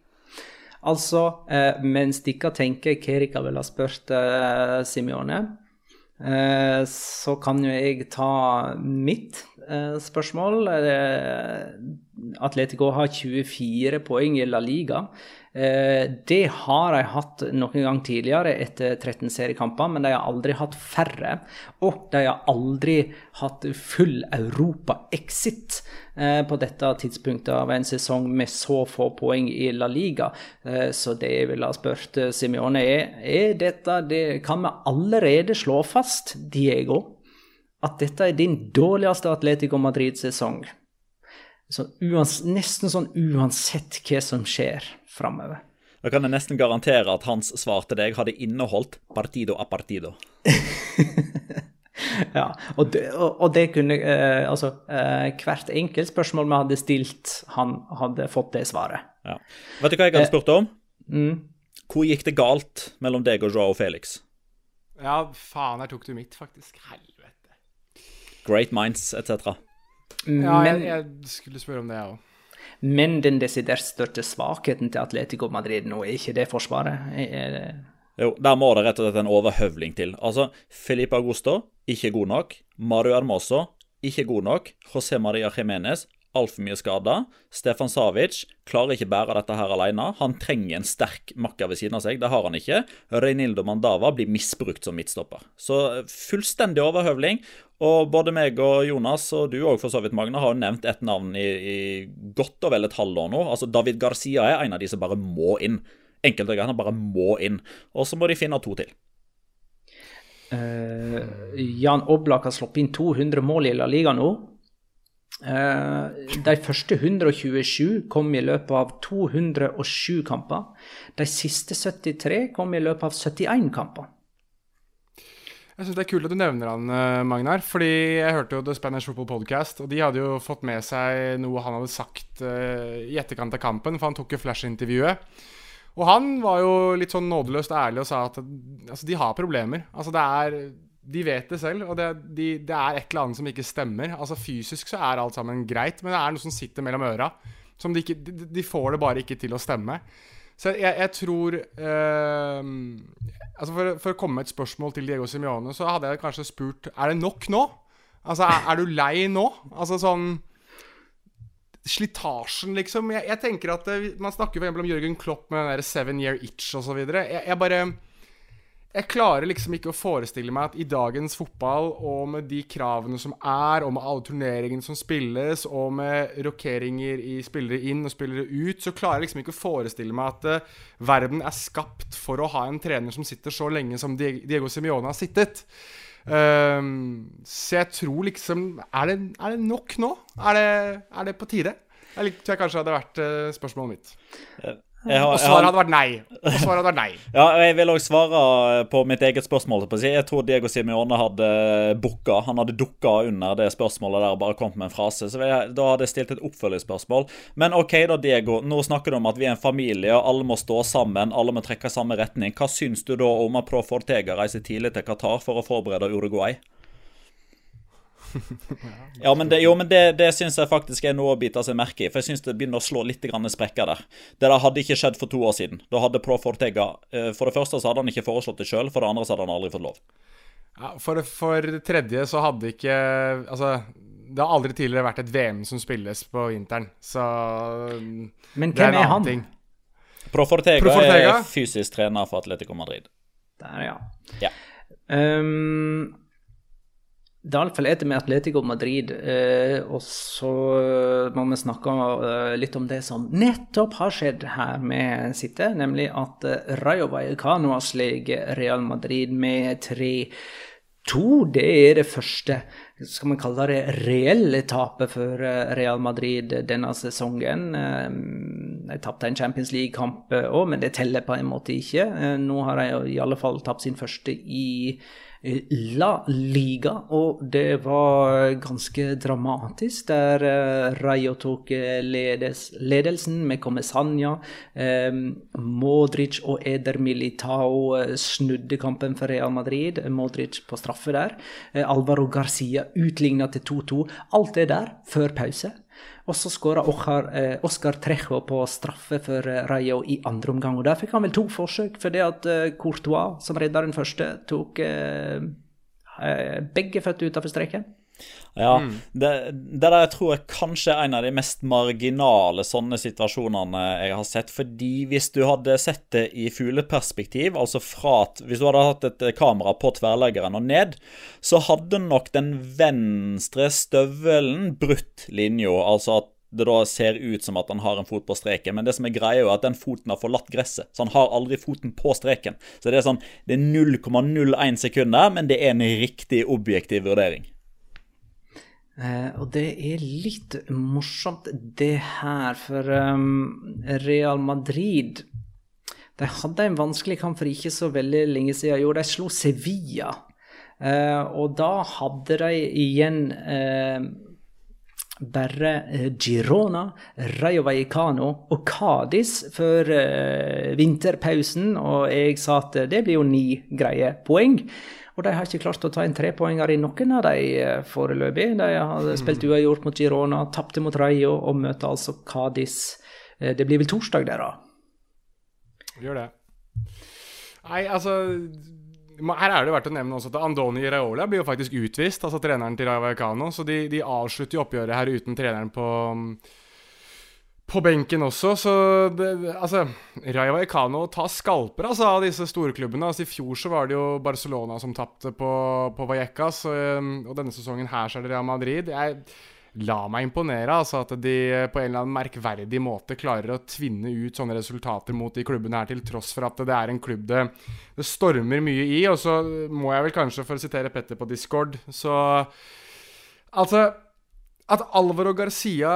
Altså, eh, mens dere tenker hva dere ville ha spurt Simeone, Simione, så kan jo jeg ta mitt spørsmål. Atletico har 24 poeng i La Liga. Eh, det har de hatt noen gang tidligere etter 13 seriekamper, men de har aldri hatt færre. Og de har aldri hatt full Europa-exit eh, på dette tidspunktet av en sesong med så få poeng i La Liga. Eh, så det jeg ville ha spurt Simione, er, er dette det Kan vi allerede slå fast, Diego, at dette er din dårligste Atletico Madrid-sesong? Så uans, nesten sånn uansett hva som skjer framover. Da kan jeg nesten garantere at hans svar til deg hadde inneholdt partido a partido. [laughs] ja, og det, og, og det kunne eh, Altså, eh, hvert enkelt spørsmål vi hadde stilt, han hadde fått det svaret. Ja. Vet du hva jeg hadde spurt om? Mm. Hvor gikk det galt mellom deg og Joao Felix? Ja, faen, her tok du mitt, faktisk. Helvete. Great minds, etc. Ja, Men, jeg, jeg skulle spørre om det, jeg òg. men den desidert største svakheten til Atletico Madrid nå, er ikke det forsvaret? Er det Jo, Der må det rett og slett en overhøvling til. Altså, Felipe Augusto ikke god nok. Mario Hermoso ikke god nok. José Maria Jiménez altfor mye skada. Stefan Savic klarer ikke bære dette her alene. Han trenger en sterk makker ved siden av seg. Det har han ikke. Reinildo Mandava blir misbrukt som midtstopper. Så fullstendig overhøvling. Og både meg og Jonas, og du òg for så vidt, Magne, har jo nevnt et navn i, i godt og vel et halvår nå. Altså, David Garcia er en av de som bare må inn. Enkelte ganger bare må inn. Og så må de finne to til. Uh, Jan Oblak har sluppet inn 200 mål i La Liga nå. Eh, de første 127 kom i løpet av 207 kamper. De siste 73 kom i løpet av 71 kamper. Jeg synes Det er kult at du nevner han, eh, Magnar. Fordi jeg hørte jo The Spanish Football Podcast, og de hadde jo fått med seg noe han hadde sagt uh, i etterkant av kampen, for han tok jo flash-intervjuet. Og han var jo litt sånn nådeløst ærlig og sa at altså, de har problemer. Altså det er De vet det selv, og det, de, det er et eller annet som ikke stemmer. Altså Fysisk så er alt sammen greit, men det er noe som sitter mellom øra. Som de, ikke, de, de får det bare ikke til å stemme. Så jeg, jeg tror eh, altså for, for, å komme med et spørsmål til Diego Simione, så hadde jeg kanskje spurt Er det nok nå? Altså, er, er du lei nå? Altså sånn Slitasjen, liksom. Jeg, jeg tenker at det, Man snakker f.eks. om Jørgen Klopp med den der seven year itch osv. Jeg, jeg bare jeg klarer liksom ikke å forestille meg at i dagens fotball, og med de kravene som er, og med alle turneringene som spilles, og med rokeringer i spillere inn og spillere ut, så klarer jeg liksom ikke å forestille meg at uh, verden er skapt for å ha en trener som sitter så lenge som Diego Simione har sittet. Um, så jeg tror liksom Er det, er det nok nå? Er det, er det på tide? Jeg tror jeg kanskje hadde vært uh, spørsmålet mitt. Har, og svaret hadde vært nei. Og svaret hadde vært nei. [laughs] ja, jeg vil òg svare på mitt eget spørsmål. Jeg tror Diego Simione hadde booka. Han hadde dukka under det spørsmålet der og bare kommet med en frase. Så jeg, da hadde jeg stilt et oppfølgingsspørsmål. Men OK, da, Diego. Nå snakker du om at vi er en familie, og alle må stå sammen. Alle må trekke samme retning. Hva syns du da om at Pro Fortega reiser tidlig til Qatar for å forberede Uruguay? Ja, men det, jo, men det, det syns jeg faktisk er noe å bite seg merke i. For jeg syns det begynner å slå litt sprekker der. Det der hadde ikke skjedd for to år siden. Da hadde Pro Fortega eh, For det første så hadde han ikke foreslått det sjøl, for det andre så hadde han aldri fått lov. Ja, for, for det tredje så hadde ikke Altså det har aldri tidligere vært et VM som spilles på vinteren, så Men hvem er, er han? Ting. Pro Fortega, Pro Fortega, er fysisk trener for Atletico Madrid. Der, ja. ja. Um, det er iallfall etter med Atletico Madrid. Eh, og så må vi snakke eh, litt om det som nettopp har skjedd her med City, nemlig at eh, Rayo Vallecano har sleget Real Madrid med 3-2. Det er det første skal man kalle det reelle tapet for eh, Real Madrid denne sesongen. De tapte en Champions League-kamp òg, men det teller på en måte ikke. Nå har de i alle fall tapt sin første i La Liga, og det var ganske dramatisk. Der uh, Rayo tok eh, ledes, ledelsen med Comesania. Um, Modric og Eder Militao snudde kampen for Real Madrid. Modric på straffe der. Uh, Alvaro Garcia utligna til 2-2. Alt det der før pause. Og så skåra Oskar, Oscar Trejo på straffe for eh, Rayo i andre omgang. Og der fikk han vel to forsøk, fordi at eh, Courtois, som redda den første, tok begge føtter utafor streken. Ja, mm. det, det, der jeg tror jeg kanskje er en av de mest marginale sånne situasjonene jeg har sett. Fordi hvis du hadde sett det i fugleperspektiv, altså fra at Hvis du hadde hatt et kamera på tverrleggeren og ned, så hadde nok den venstre støvelen brutt linja. Altså at det da ser ut som at han har en fot på streken. Men det som er greia er at den foten har forlatt gresset, så han har aldri foten på streken. Så det er sånn, det er 0,01 sekunder, men det er en riktig objektiv vurdering. Eh, og det er litt morsomt, det her, for um, Real Madrid de hadde en vanskelig kamp for ikke så veldig lenge siden. Jo, de slo Sevilla. Eh, og da hadde de igjen eh, bare eh, Girona, Rayo Vallecano og Cádiz før vinterpausen. Og jeg sa at det blir jo ni greie poeng. Og de har ikke klart å ta en trepoenger i noen av de eh, foreløpig. De har spilt uavgjort mot Girona, tapte mot Rayo og møter altså Cádiz. Eh, Det blir vel torsdag der, da? Gjør det. Nei, altså Her er det verdt å nevne også at Andoni Raiola blir jo faktisk utvist, altså treneren til Rayo Vallecano. Så de, de avslutter jo oppgjøret her uten treneren på på benken også, så det, altså Rayo Vallecano tar skalper altså, av disse storklubbene. Altså, I fjor så var det jo Barcelona som tapte på, på Vallecas, og, og denne sesongen her så er det Real Madrid. Jeg La meg imponere altså at de på en eller annen merkverdig måte klarer å tvinne ut sånne resultater mot de klubbene her, til tross for at det er en klubb det, det stormer mye i. Og så må jeg vel kanskje, for å sitere Petter på Discord, så Altså At Alvaro Garcia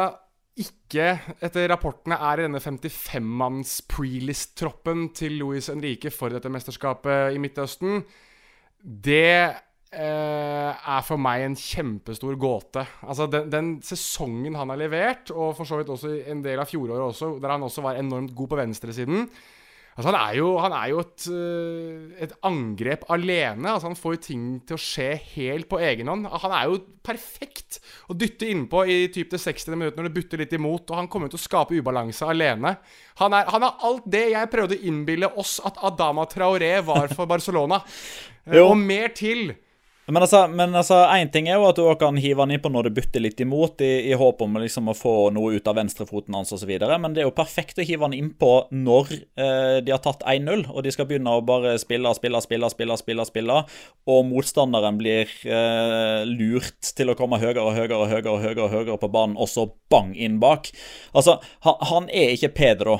ikke, etter rapportene, er i denne 55-manns prelist-troppen til Luis Henrique for dette mesterskapet i Midtøsten, det eh, er for meg en kjempestor gåte. Altså, den, den sesongen han har levert, og for så vidt også en del av fjoråret også, der han også var enormt god på venstresiden Altså, han er jo, han er jo et, øh, et angrep alene. Altså, han får jo ting til å skje helt på egen hånd. Han er jo perfekt å dytte innpå i typ det 60. minutt når det butter litt imot, og han kommer til å skape ubalanse alene. Han er, han er alt det jeg prøvde å innbille oss at Adama Traoré var for Barcelona. [laughs] Og mer til. Men altså, men altså, en ting er jo at du også kan hive han innpå når det butter litt imot, i, i håp om liksom å få noe ut av venstrefoten hans osv. Men det er jo perfekt å hive han innpå når eh, de har tatt 1-0, og de skal begynne å bare spille, spille, spille, spille, spille, spille, og motstanderen blir eh, lurt til å komme høyere og høyere og høyere, høyere, høyere på banen, og så bang inn bak. Altså, han, han er ikke Pedro.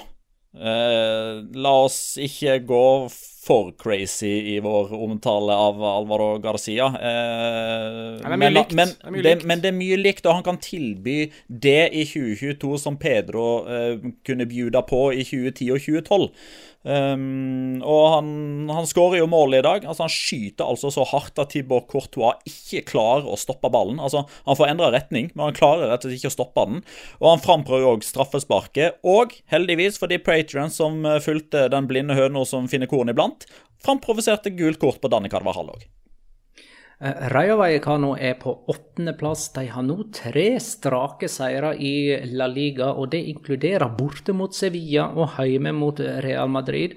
Eh, la oss ikke gå crazy i vår omtale av Alvaro Garcia. Eh, men, Det men det er mye likt, og han kan tilby det i 2022 som Pedro eh, kunne bjuda på i 2010 og 2012. Um, og han, han skårer jo mål i dag. Altså Han skyter altså så hardt at Tibor Courtois ikke klarer å stoppe ballen. Altså Han får endra retning, men han klarer rett og slett ikke å stoppe den. Og han framprøver òg straffesparket. Og heldigvis for de patrions som eh, fulgte den blinde høna som finner korn iblant, framprovoserte gult kort på Danny Carvajal òg. Eh, Rayo er på åttendeplass. De har nå tre strake seire i La Liga, og det inkluderer borte mot Sevilla og hjemme mot Real Madrid.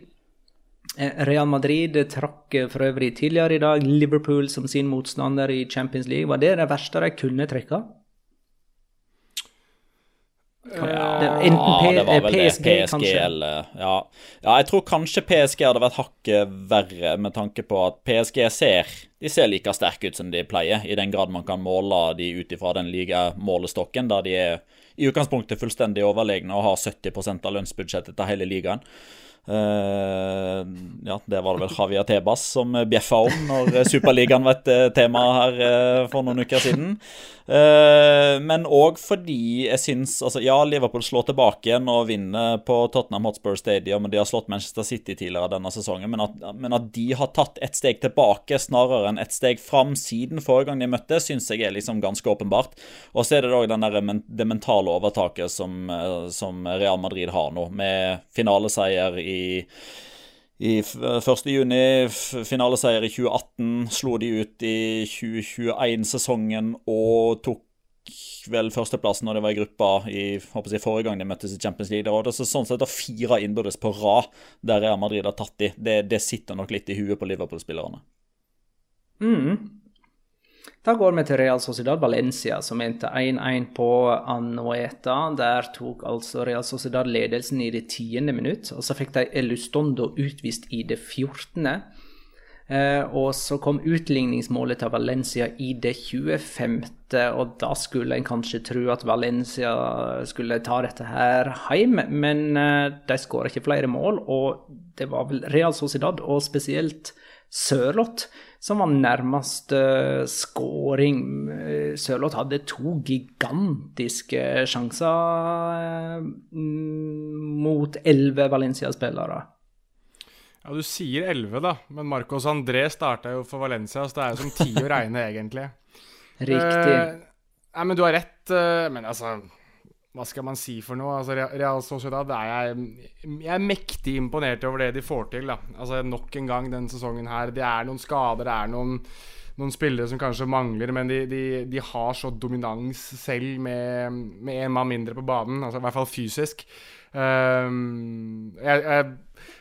Eh, Real Madrid trakk for øvrig tidligere i dag Liverpool som sin motstander i Champions League. Var det det verste de kunne trekke? Enten Ja, det var vel PSG, det. PSG kanskje. eller ja. ja, jeg tror kanskje PSG hadde vært hakket verre, med tanke på at PSG ser De ser like sterke ut som de pleier, i den grad man kan måle de ut ifra den ligamålestokken, der de er i utgangspunktet fullstendig overlegne og har 70% av lønnsbudsjettet til hele ligaen. Uh, ja, det var det vel Javier Tebas som bjeffa om når Superligaen var et eh, tema her uh, for noen uker siden. Eh, men òg fordi jeg syns altså, Ja, Liverpool slår tilbake igjen og vinner på Tottenham Hotspur Stadium, og de har slått Manchester City tidligere denne sesongen, men at, men at de har tatt et steg tilbake snarere enn et steg fram siden forrige gang de møtte, syns jeg er liksom ganske åpenbart. Og så er det òg det mentale overtaket som, eh, som Real Madrid har nå, med finaleseier i i f- 1. juni, f- finaleseier i 2018, slo de ut i 2021-sesongen og tok vel førsteplassen når de var i gruppa i jeg, forrige gang de møttes i Champions League. Og det er sånn sett fire innbyrdes på rad der Real Madrid har tatt de, det, det sitter nok litt i huet på Liverpool-spillerne. Da går vi til Real Sociedad Valencia, som endte 1-1 på Anoeta. Der tok altså Real Sociedad ledelsen i det tiende minutt, og så fikk de Elustondo utvist i det fjortende. Eh, og så kom utligningsmålet til Valencia i det 25., og da skulle en kanskje tro at Valencia skulle ta dette her hjem, men eh, de skåra ikke flere mål, og det var vel Real Sociedad, og spesielt Sørloth, som var nærmeste scoring. Eh, Sørloth hadde to gigantiske sjanser mm, mot elleve Valencia-spillere. Ja, Du sier elleve, da, men Marcos André starta jo for Valencia, så det er jo som ti å regne, [laughs] egentlig. Riktig. Uh, nei, men du har rett. Uh, men altså Hva skal man si for noe? Altså, Real Sociedad er jeg, jeg er mektig imponert over det de får til. da Altså Nok en gang denne sesongen her. Det er noen skader, det er noen noen spillere som kanskje mangler, men de, de, de har så dominans selv med, med en mann mindre på banen. Altså I hvert fall fysisk. Um, jeg, jeg,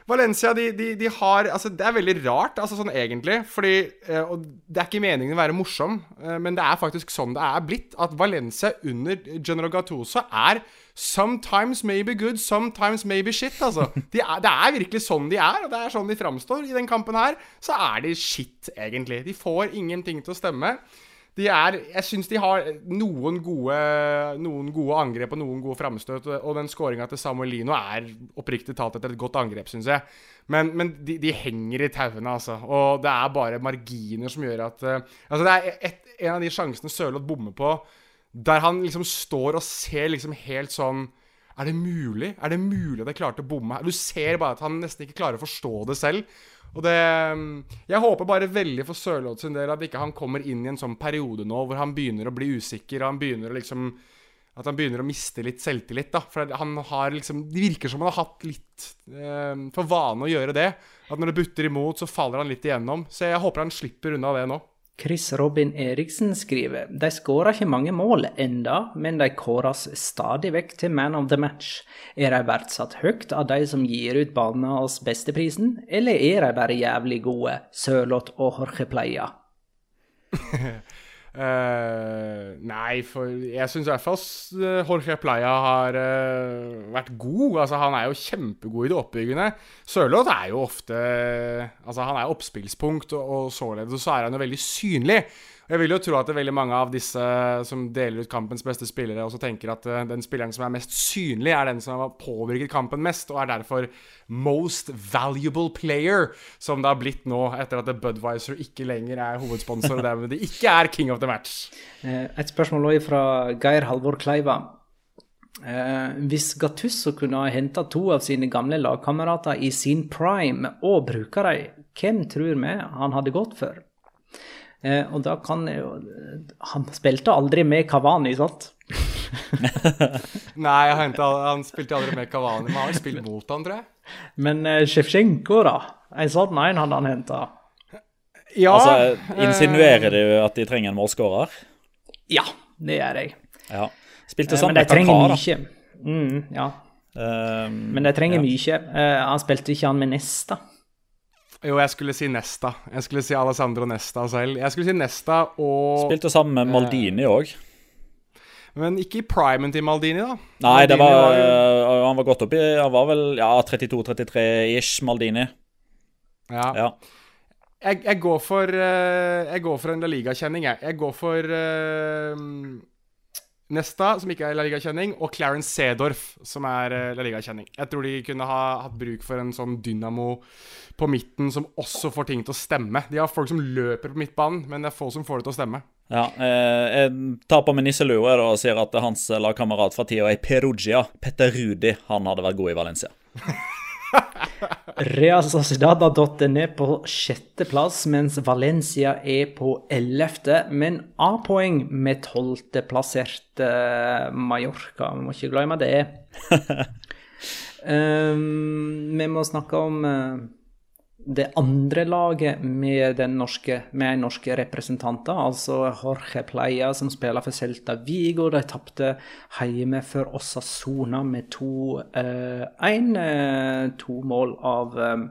Valencia de, de, de har altså Det er veldig rart, altså sånn egentlig. Fordi eh, Og det er ikke meningen å være morsom, eh, men det er faktisk sånn det er blitt. At Valencia under General Gattuso er sometimes maybe good, sometimes maybe shit. Altså. De er, det er virkelig sånn de er, og det er sånn de framstår. I den kampen her så er de shit, egentlig. De får ingenting til å stemme. De er, jeg syns de har noen gode, noen gode angrep og noen gode framstøt. Og den skåringa til Samuel Lino er oppriktig talt etter et godt angrep, syns jeg. Men, men de, de, henger i tauene, altså. Og det er bare marginer som gjør at uh, Altså, det er et, en av de sjansene Sørloth bommer på, der han liksom står og ser liksom helt sånn Er det mulig? Er det mulig at jeg klarte å bomme her? Du ser bare at han nesten ikke klarer å forstå det selv. Og det Jeg håper bare veldig for Sørloth sin del at ikke han kommer inn i en sånn periode nå hvor han begynner å bli usikker, og han begynner å liksom At han begynner å miste litt selvtillit, da. For han har liksom Det virker som han har hatt litt eh, for vane å gjøre det. At når det butter imot, så faller han litt igjennom. Så jeg håper han slipper unna det nå. Chris Robin Eriksen skriver de skårer ikke mange mål enda, men de kåres stadig vekk til man of the match. Er de verdsatt høyt av de som gir ut banens besteprisen, eller er de bare jævlig gode, Sørloth og Jorge Pleia? [laughs] Uh, nei, for jeg syns i hvert fall uh, Jorge Playa har uh, vært god. Altså, han er jo kjempegod i det oppbyggende. Sørloth er jo ofte Altså, han er oppspillspunkt, og, og således så er han jo veldig synlig. Jeg vil jo tro at veldig mange av disse som deler ut kampens beste spillere, også tenker at uh, den spilleren som er mest synlig, er den som har påvirket kampen mest, og er derfor most valuable player, som det har blitt nå, etter at Budwiser ikke lenger er hovedsponsor, og dermed ikke er king of the match. Et spørsmål også fra Geir Halvor Kleiva. Eh, hvis Gattusso kunne ha henta to av sine gamle lagkamerater i sin prime og bruke dem, hvem tror vi han hadde gått for? Eh, og da kan jo Han spilte aldri med Kavani, sant? [laughs] Nei, han, han, spilte aldri med Kavani, men han har spilt mot han, tror jeg. Men uh, Sjefsjenko, da? En sånn en hadde han henta. Ja, altså, Insinuerer du at de trenger en målskårer? Ja, det gjør jeg. Ja. Spilte sammen med Kaká, da. Mye. Mm, ja. Um, men de trenger ja. mye. Uh, han spilte ikke han med Nesta. Jo, jeg skulle si Nesta. Jeg skulle si Alessandro Nesta selv. Jeg skulle si Nesta og Spilte sammen med Maldini òg. Men ikke i primen til Maldini, da. Nei, Maldini var, var jo... han var godt oppi Han var vel ja, 32-33-ish, Maldini. Ja. ja. Jeg, jeg, går for uh, Jeg går for en La Liga-kjenning, jeg. Jeg går for uh, Nesta, som ikke er La Liga-kjenning, og Clarence Sedorf, som er uh, La Liga-kjenning. Jeg tror de kunne ha hatt bruk for en sånn dynamo på midten som også får ting til å stemme. De har folk som løper på midtbanen, men det er få som får det til å stemme. Ja, eh, Jeg tar på meg nisselua og sier at hans lagkamerat fra tida i Perugia, Petter Rudi, han hadde vært god i Valencia. [laughs] Real Sociedad har ned på sjetteplass, mens Valencia er på ellevte, men A-poeng med tolvteplasserte Mallorca. Vi må ikke glemme det. um, [laughs] vi må snakke om uh, det andre laget med, den norske, med norske representanter, altså Jorge Pleia, som spiller for Celta Vigo. De tapte hjemme for Osasona med 2-1. Eh, to mål av um,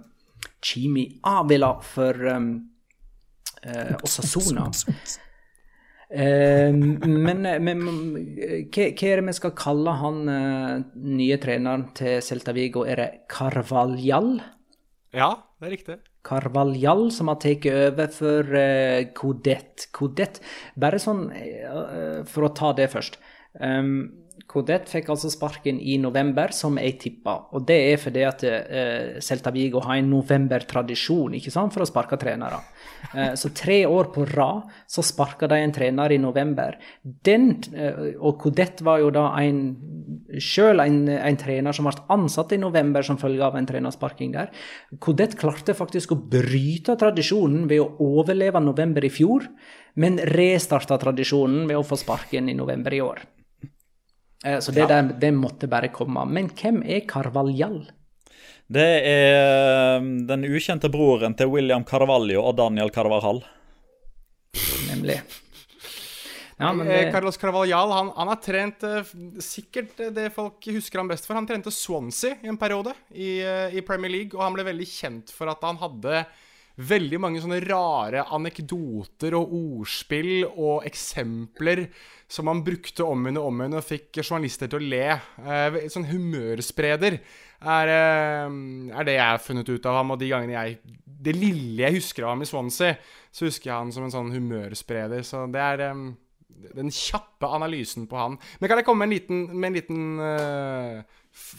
Chimi Avila for um, uh, Osasona. Eh, men, men hva, hva, er det vi skal kalle han nye treneren til Celta Vigo? Er det Carvalhall? Ja, det er riktig. Carvalhall, som har tatt over for uh, Codet. Codet. Bare sånn uh, for å ta det først. Um, Codet fikk altså sparken i november, som jeg tippa. Og det er fordi at eh, Celta Vigo har en novembertradisjon ikke sant, for å sparke trenere. Eh, så tre år på rad så sparka de en trener i november. Den, eh, og Codet var jo da en sjøl en, en, trener som ble ansatt i november som følge av en trenersparking der. Codet klarte faktisk å bryte tradisjonen ved å overleve november i fjor, men restarta tradisjonen ved å få sparken i november i år. Eh, så det, ja. der, det måtte bare komme. Men hvem er Carvalhall? Det er um, den ukjente broren til William Carvalho og Daniel Carvajal. Nemlig. Ja, det... Eh, Carlos Carvalhal han, han, har trent sikkert det folk husker han best for. Han trente Swansea i en periode i, i, Premier League, og han ble veldig kjent for at han hadde veldig mange sånne rare anekdoter og ordspill og eksempler som han brukte om henne og om henne og fikk journalister til å le. Eh, sånn humørspreder er, eh, er, det jeg har funnet ut av ham. Og de gangene jeg Det lille jeg husker av ham i Swansea, så husker jeg han som en sånn humørspreder. Så det er eh, den kjappe analysen på han. Men kan jeg komme med en liten, med en liten uh,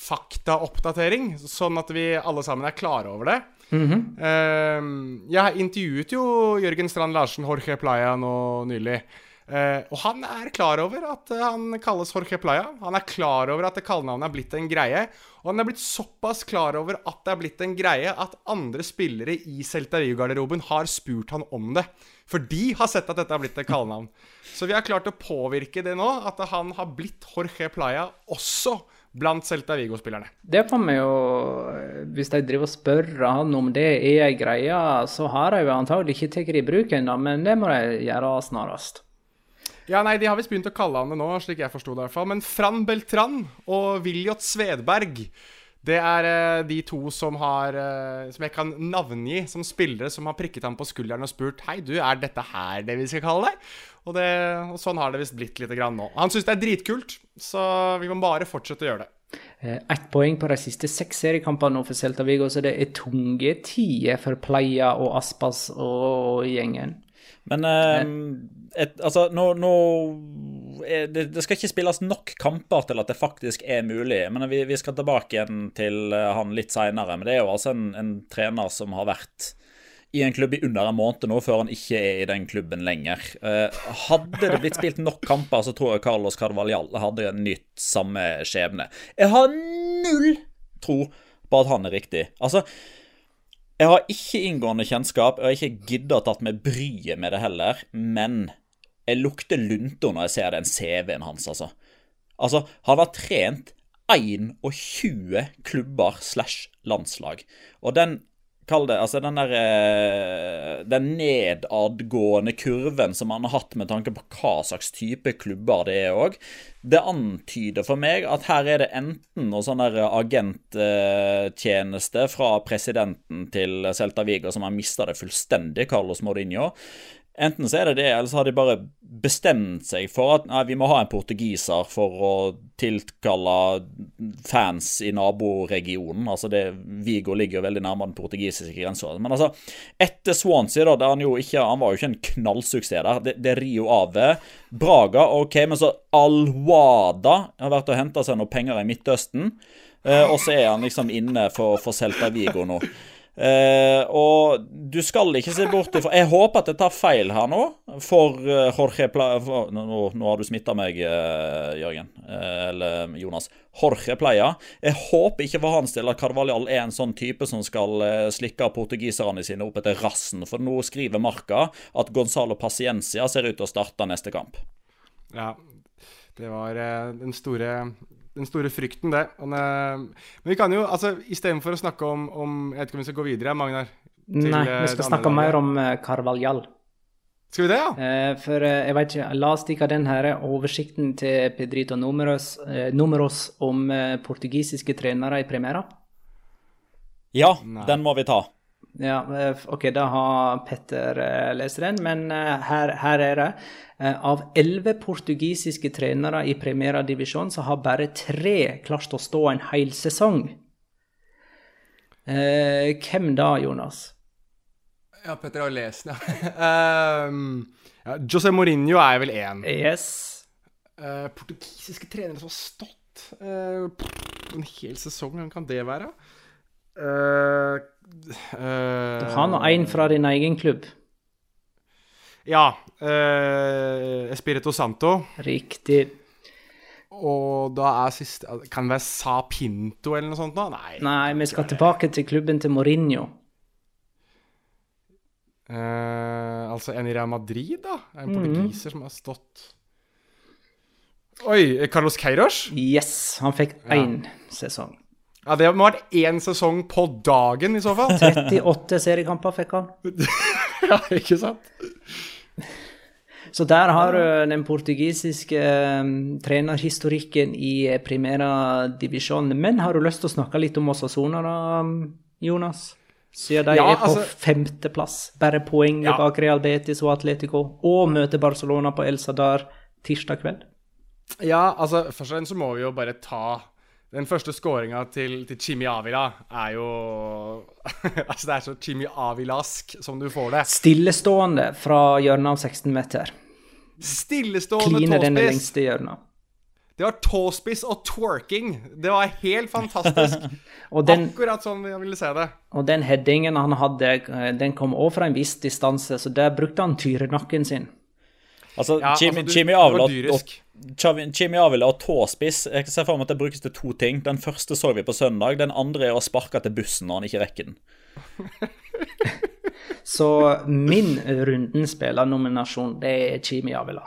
faktaoppdatering, sånn at vi alle sammen er klare over det? Mm -hmm. uh, jeg intervjuet jo Jørgen Strand Larsen, Jorge Playa, nå nylig. Uh, og han er klar over at uh, han kalles Jorge Playa. Han er klar over at det kallenavnet er blitt en greie. Og han er blitt såpass klar over at det er blitt en greie at andre spillere i Celta Vigo-garderoben har spurt han om det. For de har sett at dette har blitt et kallenavn. Så vi har klart å påvirke det nå, at han har blitt Jorge Playa også blant Celta Vigo-spillerne. Det får vi jo Hvis de driver og spør han om det er ei greie, så har de jo antagelig ikke tatt det i bruk ennå, men det må de gjøre snarest. Ja, nei, De har visst begynt å kalle han det nå, slik jeg forsto det. i hvert fall. Men Fran Beltran og Viljot Svedberg det er uh, de to som har uh, Som jeg kan navngi som spillere som har prikket ham på skulderen og spurt Hei, du, er dette her det vi skal kalle deg? Og, det, og sånn har det visst blitt litt grann nå. Han syns det er dritkult, så vi må bare fortsette å gjøre det. Eh, ett poeng på de siste seks seriekampene nå for Celta Vigo, så det er tunge tider for Pleia og Aspas og gjengen. Men eh, et, altså, nå, nå det, det, skal ikke spilles nok kamper til at det faktisk er mulig. Men vi, vi skal tilbake igjen til eh, han litt seinere. Men det er jo altså en, en, trener som har vært i en klubb i under en måned nå, før han ikke er i den klubben lenger. Eh, hadde det blitt spilt nok kamper, så tror jeg Carlos Carvalhall hadde nytt samme skjebne. Jeg har null tro på at han er riktig. Altså, jeg har ikke inngående kjennskap, og jeg har ikke gidda tatt meg bryet med det heller, men jeg lukter lunta når jeg ser den CV-en hans, altså. Altså, han har trent 21 klubber slash landslag, og den Kall det altså den der eh, Den nedadgående kurven som han har hatt med tanke på hva slags type klubber det er òg, det antyder for meg at her er det enten noe sånn agenttjeneste fra presidenten til Celta Vigo som har mista det fullstendig, Carlos Mourinho, Enten så er det det, eller så har de bare bestemt seg for at nei, vi må ha en portugiser for å tilkalle fans i naboregionen. Altså det, Vigo ligger jo veldig nærme den portugisiske grensa. Men altså, etter Swansea, da, der han jo ikke Han var jo ikke en knallsuksess der. Det, det rir jo av ved. Braga, OK, men så Alwada har vært og henta seg noen penger i Midtøsten. Eh, og så er han liksom inne for, for Celta Vigo nå. Uh, og du skal ikke se bort ifra Jeg håper at jeg tar feil her nå, for uh, Jorge Pla... nå, nå, har du smitta meg, uh, Jørgen. eller Jonas. Jorge Pleia. Jeg håper ikke for hans del at Carvalhall er en sånn type som skal slikke portugiserne sine opp etter rassen. For nå skriver Marca at Gonzalo Paciencia ser ut til å starte neste kamp. Ja, det var den store den store frykten, det. Men, men vi kan jo, altså istedenfor å snakke om, om, Jeg vet ikke om vi skal gå videre, Magnar? Nei, vi eh, skal snakke mer om Carvalhall. Carvalhal. Skal vi det, ja? Uh, for jeg vet ikke, La oss stikke den her oversikten til Pedrito Numeros, Numeros om portugisiske trenere i Primera. Ja, Nei. den må vi ta. Ja, OK, da har Petter lest den, men her, her er det. Eh, av elleve portugisiske trenere i Primera Divisjon, så har bare tre klart å stå en hel sesong. Eh, hvem da, Jonas? Ja, Petter har lest den, ja. [laughs] um, ja. José Mourinho er vel én. Yes. Uh, portugisiske trenere som har stått uh, en hel sesong, hvem kan det være? Uh, du har nå én fra din egen klubb. Ja. Espirito Santo. Riktig. Og da er siste Kan det være Sa Pinto eller noe sånt? da? Nei. Nei, vi skal tilbake til klubben til Mourinho. altså en i Real Madrid, da? En mm. portugiser som har stått Oi, Carlos Queiroz? Yes, han fikk én ja. sesong. Ja, Det må ha vært én sesong på dagen, i så fall. [laughs] 38 seriekamper fikk han. ja, ikke sant? Så der har du den portugisiske um, trenerhistorikken i Primera divisjon. Men har du lyst til å snakke litt om Osasona, da, Jonas? Siden de ja, er på altså, femteplass, bare poeng ja. bak Real Betis og Atletico, og møter Barcelona på El Sadar tirsdag kveld. Ja, altså først og fremst så må vi jo bare ta den første skåringa til, til Chimi Avila er jo [laughs] Altså, det er så Chimi Avilask som du får det. Stillestående fra hjørnet av 16 meter. Stillestående Kline den lengste hjørnet. Det var tåspiss og twerking. Det var helt fantastisk. [laughs] den, Akkurat sånn jeg ville se det. Og den headingen han hadde, den kom òg fra en viss distanse, så der brukte han tyrenakken sin. Altså, ja, Jimmy, altså, Jimmy Avila og, Jimmy Avila og tåspiss Jeg kan se for meg at det brukes til to ting. Den første så vi på søndag. Den andre er å sparke til bussen når han ikke rekker den. [laughs] så min rundenspillernominasjon, det er Jimmy Avila.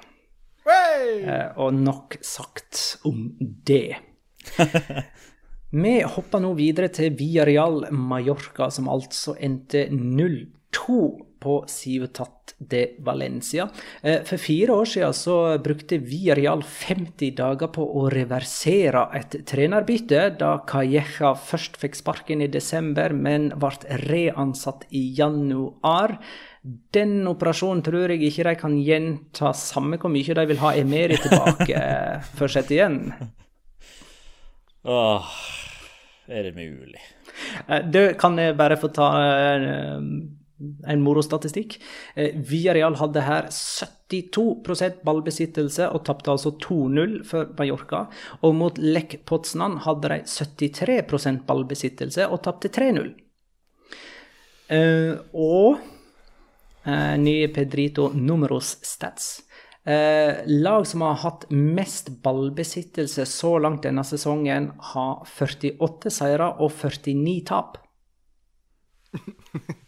Eh, og nok sagt om det. [laughs] Vi hopper nå videre til Villarreal Mallorca, som altså endte 0-2 på Ciutat de Valencia. Eh, for fire år siden så brukte Villarreal 50 dager på å reversere et trenerbytte, da Calleja først fikk sparken i desember, men ble reansatt i januar. Den operasjonen tror jeg ikke de kan gjenta, samme hvor mye de vil ha Emeri tilbake [laughs] for før sett igjen. Åh, er det mulig? Du, det kan jeg bare få ta en morostatistikk. Eh, Villarreal hadde her 72% ballbesittelse og tapte altså 2-0 for Mallorca. Og mot Lech Poznan hadde de 73% ballbesittelse og tapte 3-0. Eh, og eh, nye Pedrito Numeros Stats. Eh, lag som har hatt mest ballbesittelse så langt denne sesongen, har 48 seire og 49 tap. [laughs]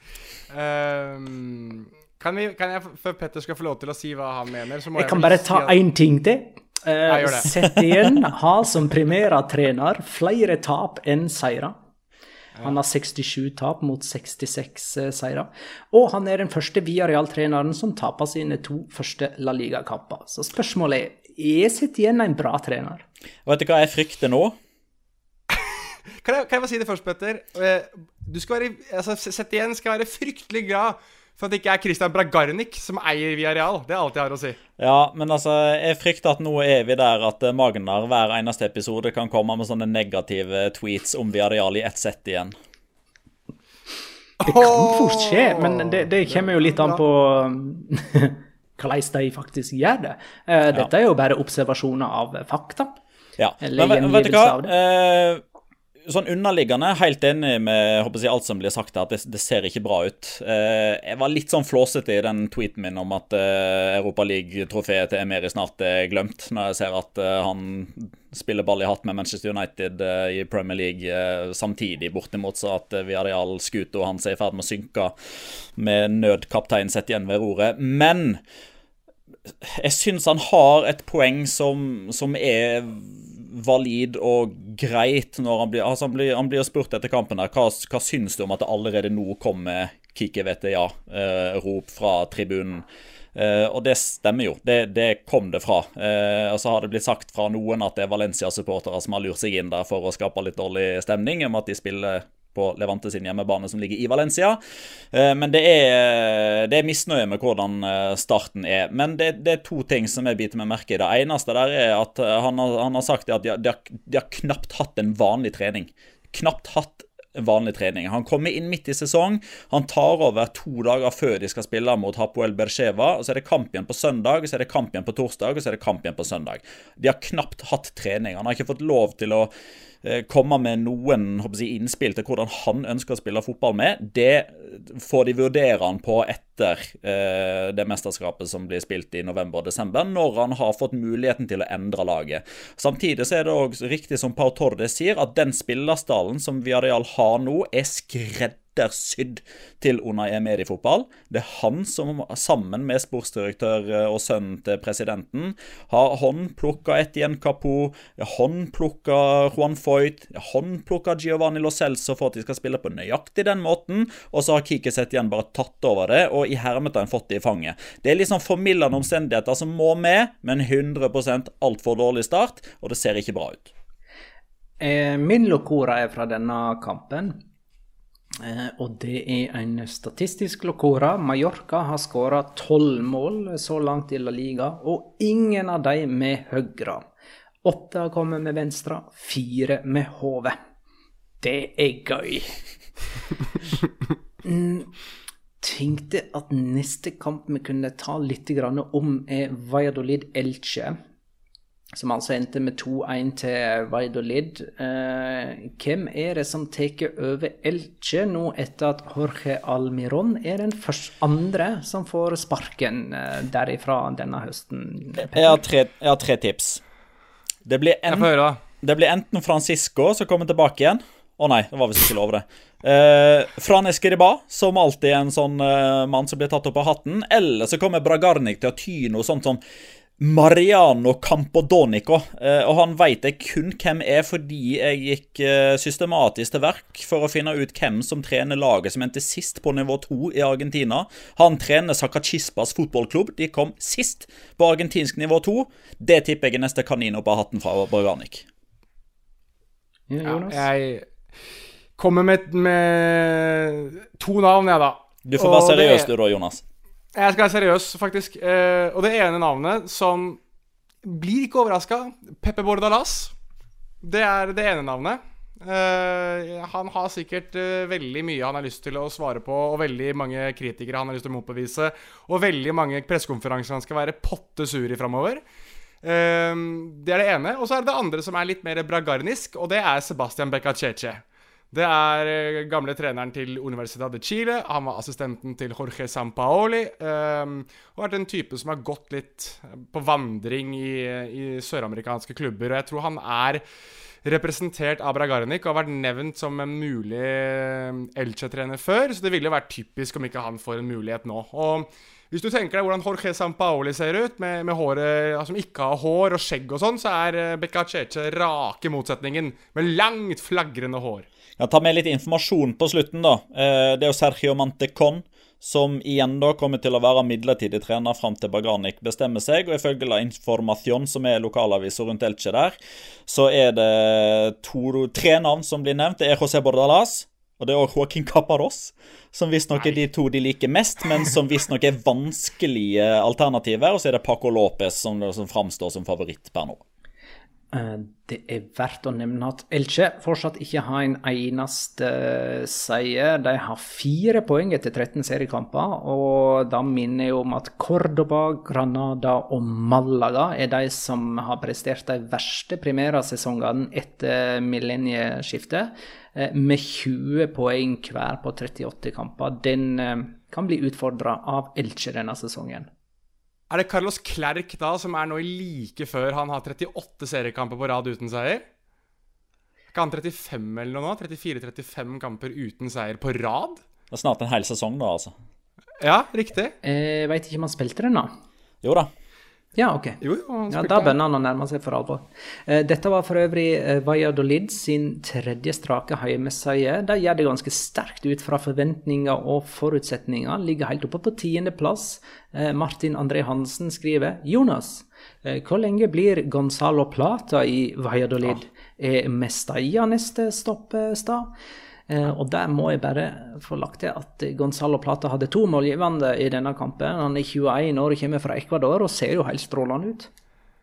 Um, kan, vi, kan, jeg, før Petter skal få lov til å si hva han mener Jeg, jeg, kan bare ta én si ting til. Uh, [laughs] igjen har som primærtrener flere tap enn seire. Han har 67 tap mot 66 uh, seire. Og han er den første Viareal-treneren som taper sine to første La Liga-kamper. Så spørsmålet er er igjen en bra trener. Vet du hva jeg frykter nå? Kan jeg, kan jeg bare si det først, Petter? Eh, du skal være, altså, Sett igjen skal være fryktelig glad for at det ikke er Christian Bragarnik som eier Viareal. Det er alt jeg har å si. Ja, men altså, jeg frykter at nå er vi der at eh, Magnar hver eneste episode kan komme med sånne negative tweets om Viareal i ett sett igjen. Det kan fort skje, men det, det kommer jo litt an på [laughs] hvordan de faktisk gjør det. Eh, dette er jo bare observasjoner av fakta. Ja, men vet du hva? Sånn underliggende, helt enig med håper jeg, alt som blir sagt her, at det, det, ser ikke bra ut. Eh, jeg var litt sånn flåsete i den tweeten min om at eh, Europaliga-trofeet til Emeri snart er glemt, når jeg ser at eh, han spiller ball i hatt med Manchester United eh, i Premier League eh, samtidig, bortimot så at eh, Viadial-skuta hans er i ferd med å synke med nødkaptein sett igjen ved roret. Men jeg syns han har et poeng som, som er valid og greit når han blir altså han blir, han blir spurt etter kampen her, hva, hva syns du om at det allerede nå kommer Kike vet det ja-rop eh, fra tribunen? Eh, og det stemmer jo. Det, det kom det fra. Eh, og så har det blitt sagt fra noen at det er Valencia-supportere som har lurt seg inn der for å skape litt dårlig stemning om at de spiller på Levante sin hjemmebane, som ligger i Valencia. Eh, men det er, det er misnøye med hvordan eh, starten er. Men det, det, er to ting som jeg biter meg merke i. Det eneste der er at eh, han har, han har sagt at de har, de, har, knapt hatt en vanlig trening. Knapt hatt vanlig trening. Han kommer inn midt i sesong. Han tar over to dager før de skal spille mot Hapoel Bercheva. Så er det kamp igjen på søndag, så er det kamp igjen på torsdag, og så er det kamp igjen på søndag. De har knapt hatt trening. Han har ikke fått lov til å komme med noen jeg, innspill til hvordan han ønsker å spille fotball med, det får de vurdere han på etter eh, det mesterskapet som blir spilt i november og desember, når han har fått muligheten til å endre laget. Samtidig så er det også riktig som Pau Tordes sier, at den spillerstallen som Viareal har nå, er skreddersydd skreddersydd til Unai Emeri fotball. Det er han som sammen med sportsdirektør eh, og sønnen til presidenten har håndplukka Etienne Capo, håndplukka Juan Foyt, håndplukka Giovanni Lo Celso for at de skal spille på nøyaktig den måten, og så har Kike igjen bare tatt over det og i hermetegn fått det i fanget. Det er liksom formildende omstendigheter som må med, men 100% altfor dårlig start, og det ser ikke bra ut. Eh, min locora er fra denne kampen. Eh, og det er en statistisk lokora. Mallorca har skåra tolv mål så langt i La Liga, og ingen av dem med høyre. Åtte har kommet med venstre, fire med hodet. Det er gøy. [laughs] Mm, tenkte at neste kamp vi kunne ta litt om, er Valladolid Elche som altså endte med 2-1 til Vaidolid. Eh, hvem er det som tar over Elche nå etter at Jorge Almiron er den første andre som får sparken eh, derifra denne høsten? Jeg har, tre, jeg har tre, tips. Det blir, en, det blir, enten Francisco som kommer tilbake igjen. Å oh, nei, det var visst ikke lov, det. Eh, Fran Escriba, som alltid er en sånn eh, mann som blir tatt opp av hatten. Eller så kommer Bragarnik til å ty noe sånt som Mariano Campodonico. Eh, og han veit jeg kun hvem er fordi jeg gikk eh, systematisk til verk for å finne ut hvem som trener laget som endte sist på nivå 2 i Argentina. Han trener Sacachispas fotballklubb. De kom sist på argentinsk nivå 2. Det tipper jeg er neste kanin opp av hatten fra Borganic. Ja, jeg kommer med, med to navn, jeg, da. Du får være seriøs, du da, Jonas. Jeg skal være seriøs, faktisk. Eh, og det ene navnet som blir ikke overraska Peppe Bordalas. Det er det ene navnet. Eh, han har sikkert eh, veldig mye han har lyst til å svare på, og veldig mange kritikere han har lyst til å motbevise, og veldig mange pressekonferanser han skal være potte sur i framover. Eh, det er det ene. Og så er det det andre som er litt mer bragarnisk, og det er Sebastian Beccaceche. Det er eh, gamle treneren til Universidad de Chile. Han var assistenten til Jorge Sampaoli. Um, og vært en type som har gått litt eh, på vandring i, i søramerikanske klubber. Og jeg tror han er representert av Bragarnik og har vært nevnt som en mulig eh, Elche-trener før. Så det ville vært typisk om ikke han får en mulighet nå. Og hvis du tenker deg hvordan Jorge Sampaoli ser ut, med, med håret altså, som ikke har hår og skjegg og sånn, så er Becca Cheche rake motsetningen, med langt, flagrende hår. Jeg tar med litt informasjon på slutten. da. Eh, det er jo Sergio Mantecon som igjen da kommer til å være midlertidig trener fram til Baganic bestemmer seg. Og ifølge La Información, som er lokalaviser rundt Elche der, så er det to, tre navn som blir nevnt. Det er José Bordalas. Og det er også Joaquin Caparos, som visstnok er de to de liker mest, men som visstnok er vanskelige alternativer. Og så er det Paco Lopez som, som framstår som favoritt per nå. Eh, det er verdt å nevne at Elche fortsatt ikke har en eneste seier. De har fire poeng etter 13 seriekamper, og da minner jeg om at Cordoba, Granada og Malaga er de som har prestert de verste primærsesongene etter millennieskiftet, eh, med 20 poeng hver på 38 kamper. Den eh, kan bli utfordra av Elche denne sesongen. Er det Carlos Klerk da, som er nå i like før han har 38 seriekamper på rad uten seier? Er ikke han 35 eller noe nå? 34-35 kamper uten seier på rad? Det er snart en hel sesong, da, altså. Ja, riktig. Jeg veit ikke om han spilte den, da. Jo da. Ja, ok. Jo, jo, ja, Da begynner han å nærme seg for alvor. Eh, dette var for øvrig eh, Valladolid sin tredje strake hjemmeseier. De gjør det ganske sterkt ut fra forventninger og forutsetninger. Ligger helt oppe på tiendeplass. Eh, Martin André Hansen skriver Jonas, hvor lenge blir Gonzalo Plata i Valladolid? Er Mestalla neste stoppestad? Eh, og der må jeg bare få lagt til at Gonzalo Plata hadde to målgivende i denne kampen. Han er 21 år og kommer fra Ecuador og ser jo helt strålende ut.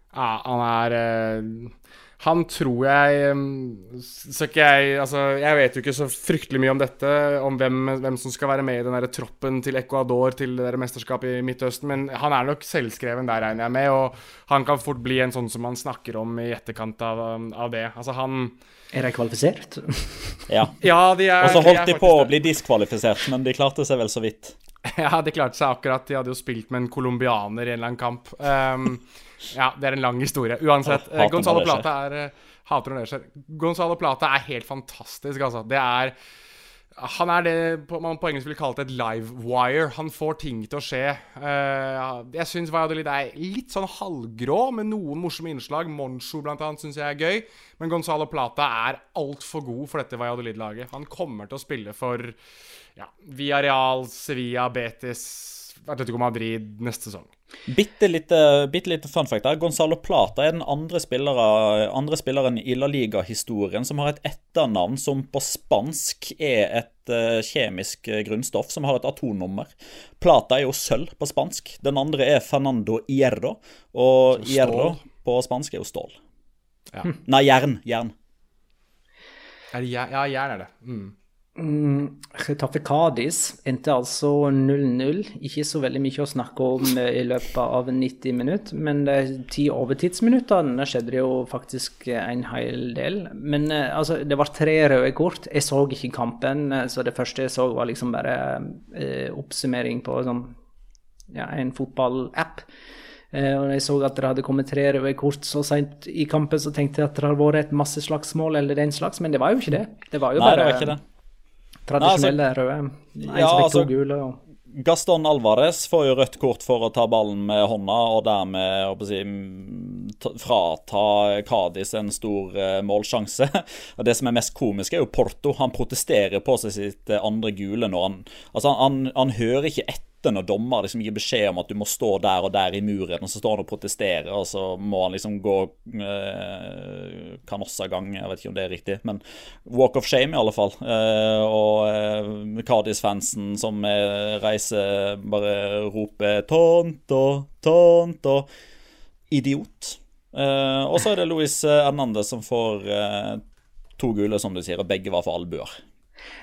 Ja, han er eh, Han tror jeg mm, Så ikke jeg Altså, jeg vet jo ikke så fryktelig mye om dette, om hvem, hvem som skal være med i den der troppen til Ecuador til det der mesterskapet i Midtøsten, men han er nok selvskreven der, regner jeg med, og han kan fort bli en sånn som man snakker om i etterkant av, av det. Altså, han Er de kvalifisert? [laughs] Ja. Ja, Og så holdt de på å bli diskvalifisert, men de klarte seg vel så vidt. [laughs] Ja, de klarte seg akkurat. De hadde jo spilt med en colombianer i en eller annen kamp. Um, ja, det er en lang historie. Uansett. oh, Gonzalo Plata er eh, Hater når det skjer. Gonzalo Plata er helt fantastisk, altså. Det er han er det man på engelsk ville kalt et live wire. Han får ting til å skje. Eh, jeg syns Valladolid er litt sånn halvgrå, med noen morsomme innslag. Moncho blant annet syns jeg er gøy. Men Gonzalo Plata er altfor god for dette Valladolid-laget. Han kommer til å spille for ja, Villarreal, Sevilla, Betis, Atletico Madrid neste sesong. Bitte lite, bitte lite fun fact der. Gonzalo Plata er den andre, spillere, andre spilleren i La Liga-historien som har et etternavn som på spansk er et uh, kjemisk eh, grunnstoff, som har et atomnummer. Plata er jo sølv på spansk. Den andre er Fernando Hierro, og. Hierro på spansk er jo stål. Ja. Nei, jern. Jern. Er det, ja, jern er det. Mm. Getafe Cádiz endte altså 0-0. Ikke så veldig mye å snakke om eh, i løpet av 90 minutter, men de ti overtidsminuttene skjedde det jo faktisk en hel del. Men eh, altså, det var tre røde kort. Jeg så ikke kampen, eh, så det første jeg så, var liksom bare eh, oppsummering på sånn, ja, en fotballapp. Eh, og jeg så at det hadde kommet tre røde kort så seint i kampen, så tenkte jeg at det hadde vært et masseslagsmål eller den slags, men det var jo ikke det. Det var jo Nei, det bare var ikke det. Tradisjonelle røde. En Ja, altså- to gule. Og... Gaston Alvarez får jo rødt kort for å ta ballen med hånda, og dermed si, mm, frata Cádiz en stor eh, målsjanse. [laughs] Og Det som er mest komisk, er jo Porto. Han protesterer på seg sitt eh, andre gule når han Altså, han, han hører ikke etter når dommer liksom gir beskjed om at du må stå der og der i muren, og så står han og protesterer, og så må han liksom gå eh, kanossagang, jeg vet ikke om det er riktig, men walk of shame i alle fall. Eh, og eh, Cardis-fansen som eh, reiser, bare roper 'tonto, tonto'. Idiot. Eh, og så er det Luis Hernandez som får eh, to gule, som du sier, og begge var for albuer.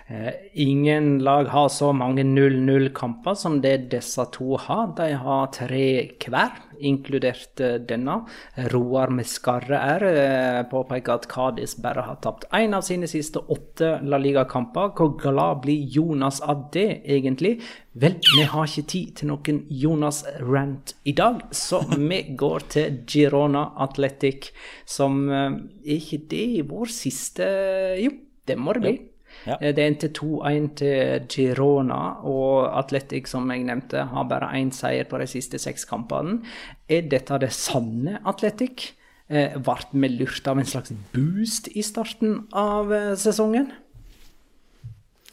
Eh, ingen lag har så mange 0-0-kamper som det disse to har. De har tre hver, inkludert eh, denne. Roar med skarre er eh, påpeker at Cádiz bare har tapt én av sine siste åtte La Liga-kamper. Hvor glad blir Jonas av det, egentlig? Vel, vi har ikke tid til noen Jonas-rant i dag, så vi går til Girona Athletic, som Er ikke det vår siste Jo, det må det bli. Ja. Eh, Det endte 2-1 til Girona, og Atletic, som jeg nevnte, har bare én seier på de siste seks kampene. Er dette det sanne Atletic? Eh, Ble vi lurt av en slags boost i starten av eh, sesongen?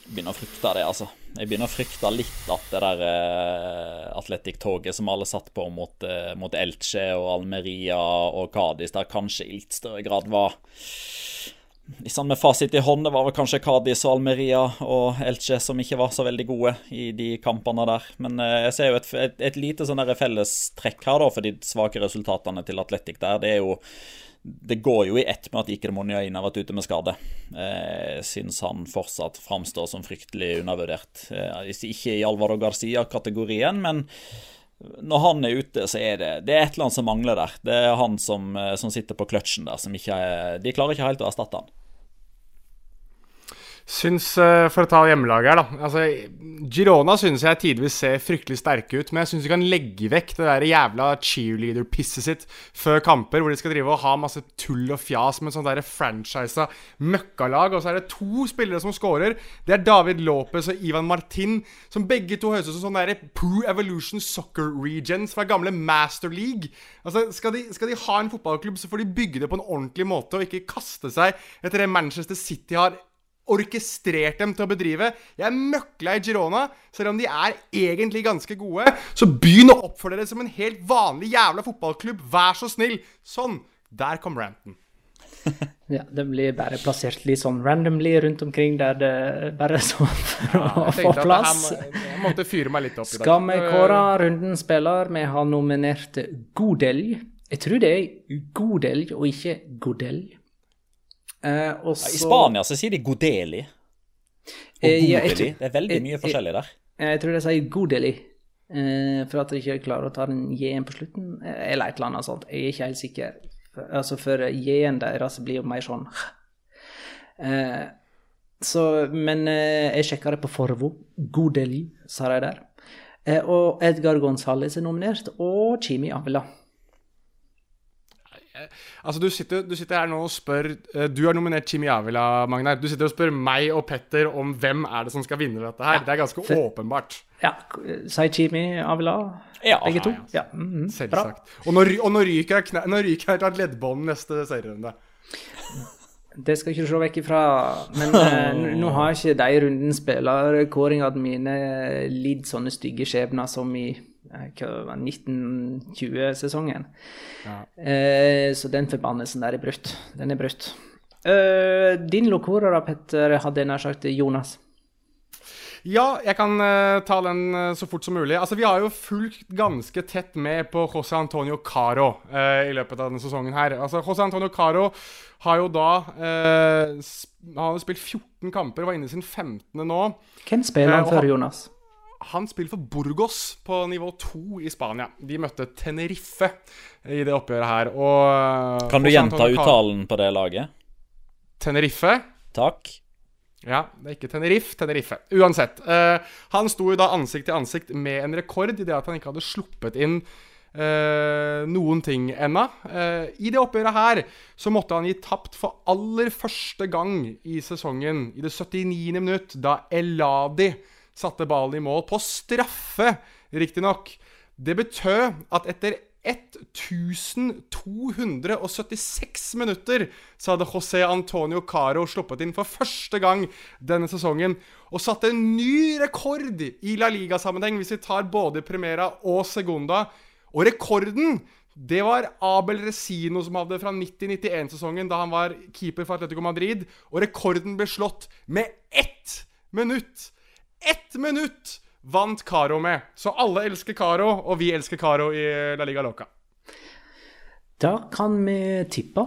Jeg begynner å frykte det, altså. Jeg begynner å frykte litt at det der uh, Atletic-toget som alle satt på mot, uh, mot Elche og Almeria og Cádiz, der kanskje i litt større grad var Liksom med fasit i hånd, det var vel kanskje Cádiz og Almeria og Elche som ikke var så veldig gode i de kampene der. Men eh, jeg ser jo et, et, et lite sånn fellestrekk her da, for de svake resultatene til Atletic der. Det er jo det går jo i ett med at Monjain har vært ute med skade. Eh, syns han fortsatt framstår som fryktelig undervurdert. Eh, ikke i Alvaro Garcia-kategorien, men når han er ute, så er det, det er et eller annet som mangler der. Det er han som, eh, som sitter på kløtsjen der, som ikke De klarer ikke helt å erstatte han. Syns, eh, For å ta hjemmelaget her, da. Altså, Girona syns jeg tidvis ser fryktelig sterke ut, men jeg syns de kan legge vekk det der jævla cheerleader-pisset sitt før kamper, hvor de skal drive og ha masse tull og fjas med sånn franchisa møkkalag. Og så er det to spillere som scorer. Det er David Lopez og Ivan Martin, som begge to høres ut som sånne der Poo Evolution Soccer Regions fra gamle Master League. Altså, skal de, skal de ha en fotballklubb, så får de bygge det på en ordentlig måte, og ikke kaste seg etter det Manchester City har orkestrert dem til å bedrive. Jeg er i Girona, selv om de er egentlig ganske gode. Så begynn å oppføre dere som en helt vanlig jævla fotballklubb. Vær så snill. Sånn. Der kom ranten. [laughs] Ja, det blir bare plassert litt sånn randomly rundt omkring der det bare er sånn [laughs] for å få plass. Jeg, må, jeg måtte fyre meg litt opp i dag. Skal vi kåre runden spiller? Vi har nominert Godelj, Jeg tror det er Godelj og ikke godelg. Eh, og Ja, I Spania så sier de godeli. Og Eh, ja, godeli. tror- Det er veldig jeg- mye jeg- forskjellig der. Jeg tror de sier godeli. Eh, for at de ikke klarer å ta den J-en på slutten, eh, eller et eller annet sånt. Jeg er ikke helt sikker. Altså, for J-en deres blir jo mer sånn eh, Så, men eh, jeg sjekka det på Forvo. Godeli, sa de der. Eh, og Edgar Gonzales er nominert, og Chimi Avila. Altså, du sitter, du sitter her nå og spør eh, Du har nominert Jimmy Avila, Magnar. Du sitter og spør meg og Petter om hvem er det som skal vinne dette her. det er ganske for- åpenbart. Ja, sier Jimmy Avila, Ja, begge to? ja, Ja, mhm, bra. Selvsagt. Og nå, og nå ryker jeg kne- nå ryker jeg til leddbånd neste serierunde. Det skal ikke se vekk ifra. Men eh, nå har ikke de runden spillerkåringene mine lidd sånne stygge skjebner som i eh, hva var det, 1920-sesongen. Eh, så den forbannelsen der er brutt. Den er brutt. Eh, din da, Petter, hadde jeg nær sagt Jonas. Ja, jeg kan uh, ta den uh, så fort som mulig. Altså, Vi har jo fulgt ganske tett med på José Antonio Caro uh, i løpet av denne sesongen. her. Altså, José Antonio Caro har jo da eh, Han har spilt 14 kamper, var inne i sin 15. nå. Hvem spiller Eh, han og for, Jonas? Han spiller for Burgos på nivå 2 i Spania. De møtte Tenerife i det oppgjøret her. Og eh, Kan du gjenta uttalen på det laget? Tenerife. Takk. Ja, det er ikke Tenerife, Tenerife. Uansett. eh, han sto jo da ansikt til ansikt med en rekord i det at han ikke hadde sluppet inn uh, noen ting ennå. Uh, I det oppgjøret her så måtte han gi tapt for aller første gang i sesongen, i det 79. minutt, da Eladi satte ballen i mål på straffe, riktignok. Det betød at etter 1276 minutter så hadde José Antonio Caro sluppet inn for første gang denne sesongen og satte en ny rekord i La Liga-sammenheng, hvis vi tar både Primera og Segunda. Og rekorden det var Abel Resino som hadde fra 90-91-sesongen, da han var keeper for Atletico Madrid. Og rekorden ble slått med ett minutt! Ett minutt vant Caro med. Så alle elsker Caro, og vi elsker Caro i La Liga Loca. Da kan vi tippe.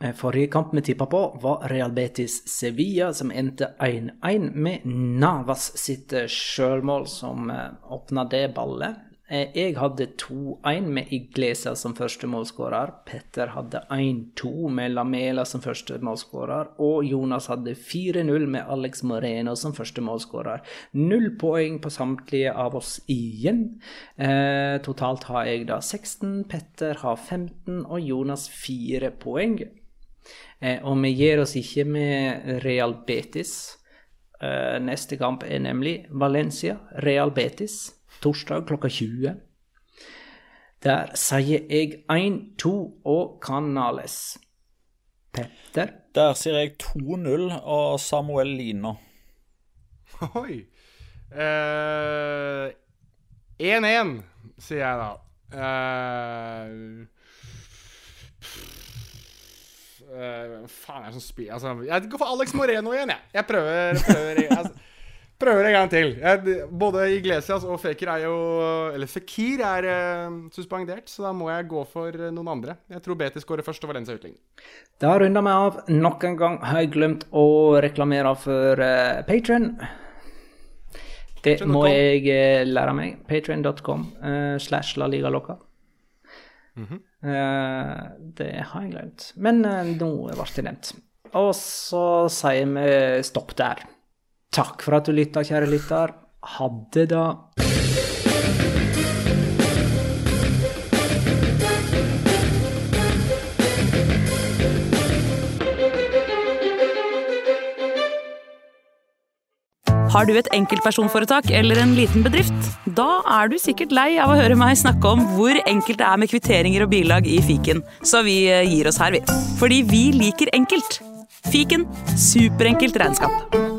Eh, Forrige kamp vi tippa på, var Real Betis Sevilla, som endte 1-1 med Navas sitt eh, sjølmål som eh, åpna det ballet. Eh, Jeg hadde 2-1 med Iglesa som første målskårer. Petter hadde 1-2 med Lamela som første målskårer. Og Jonas hadde 4-0 med Alex Moreno som første målskårer. Null poeng på samtlige av oss igjen. Eh, totalt har jeg da 16, Petter har 15 og Jonas 4 poeng. Eh, og vi gir oss ikke med Real Betis. Eh, neste kamp er nemlig Valencia, Real Betis, torsdag klokka 20. Der sier jeg 1-2 og Canales. Petter? Der sier jeg 2-0 og Samuel Lino. Oi. Eh, 1-1, sier jeg da. Eh, uh, faen, jeg er sånn som spiller altså, Jeg går for Alex Moreno igjen, jeg. Jeg prøver, prøver, jeg, prøver en gang til. Både Iglesias og Fekir er jo Eller Fikir er uh, suspendert, så da må jeg gå for eh, noen andre. Jeg tror Betis skårer først og Valencia utligner. Da runder vi av. Nok en gang har jeg glemt å reklamere for uh, Patron. Det må jeg uh, lære meg. Patron.com uh, slash la liga loca. uh, det har jeg glemt. Men nå ble det nevnt. Og så sier vi stopp der. Takk for at du lytta, kjære lytter. Ha det, da. Har du et enkeltpersonforetak eller en liten bedrift? Da er du sikkert lei av å høre meg snakke om hvor enkelt det er med kvitteringer og bilag i fiken, så vi eh, gir oss her, vi. Fordi vi liker enkelt. Fiken superenkelt regnskap.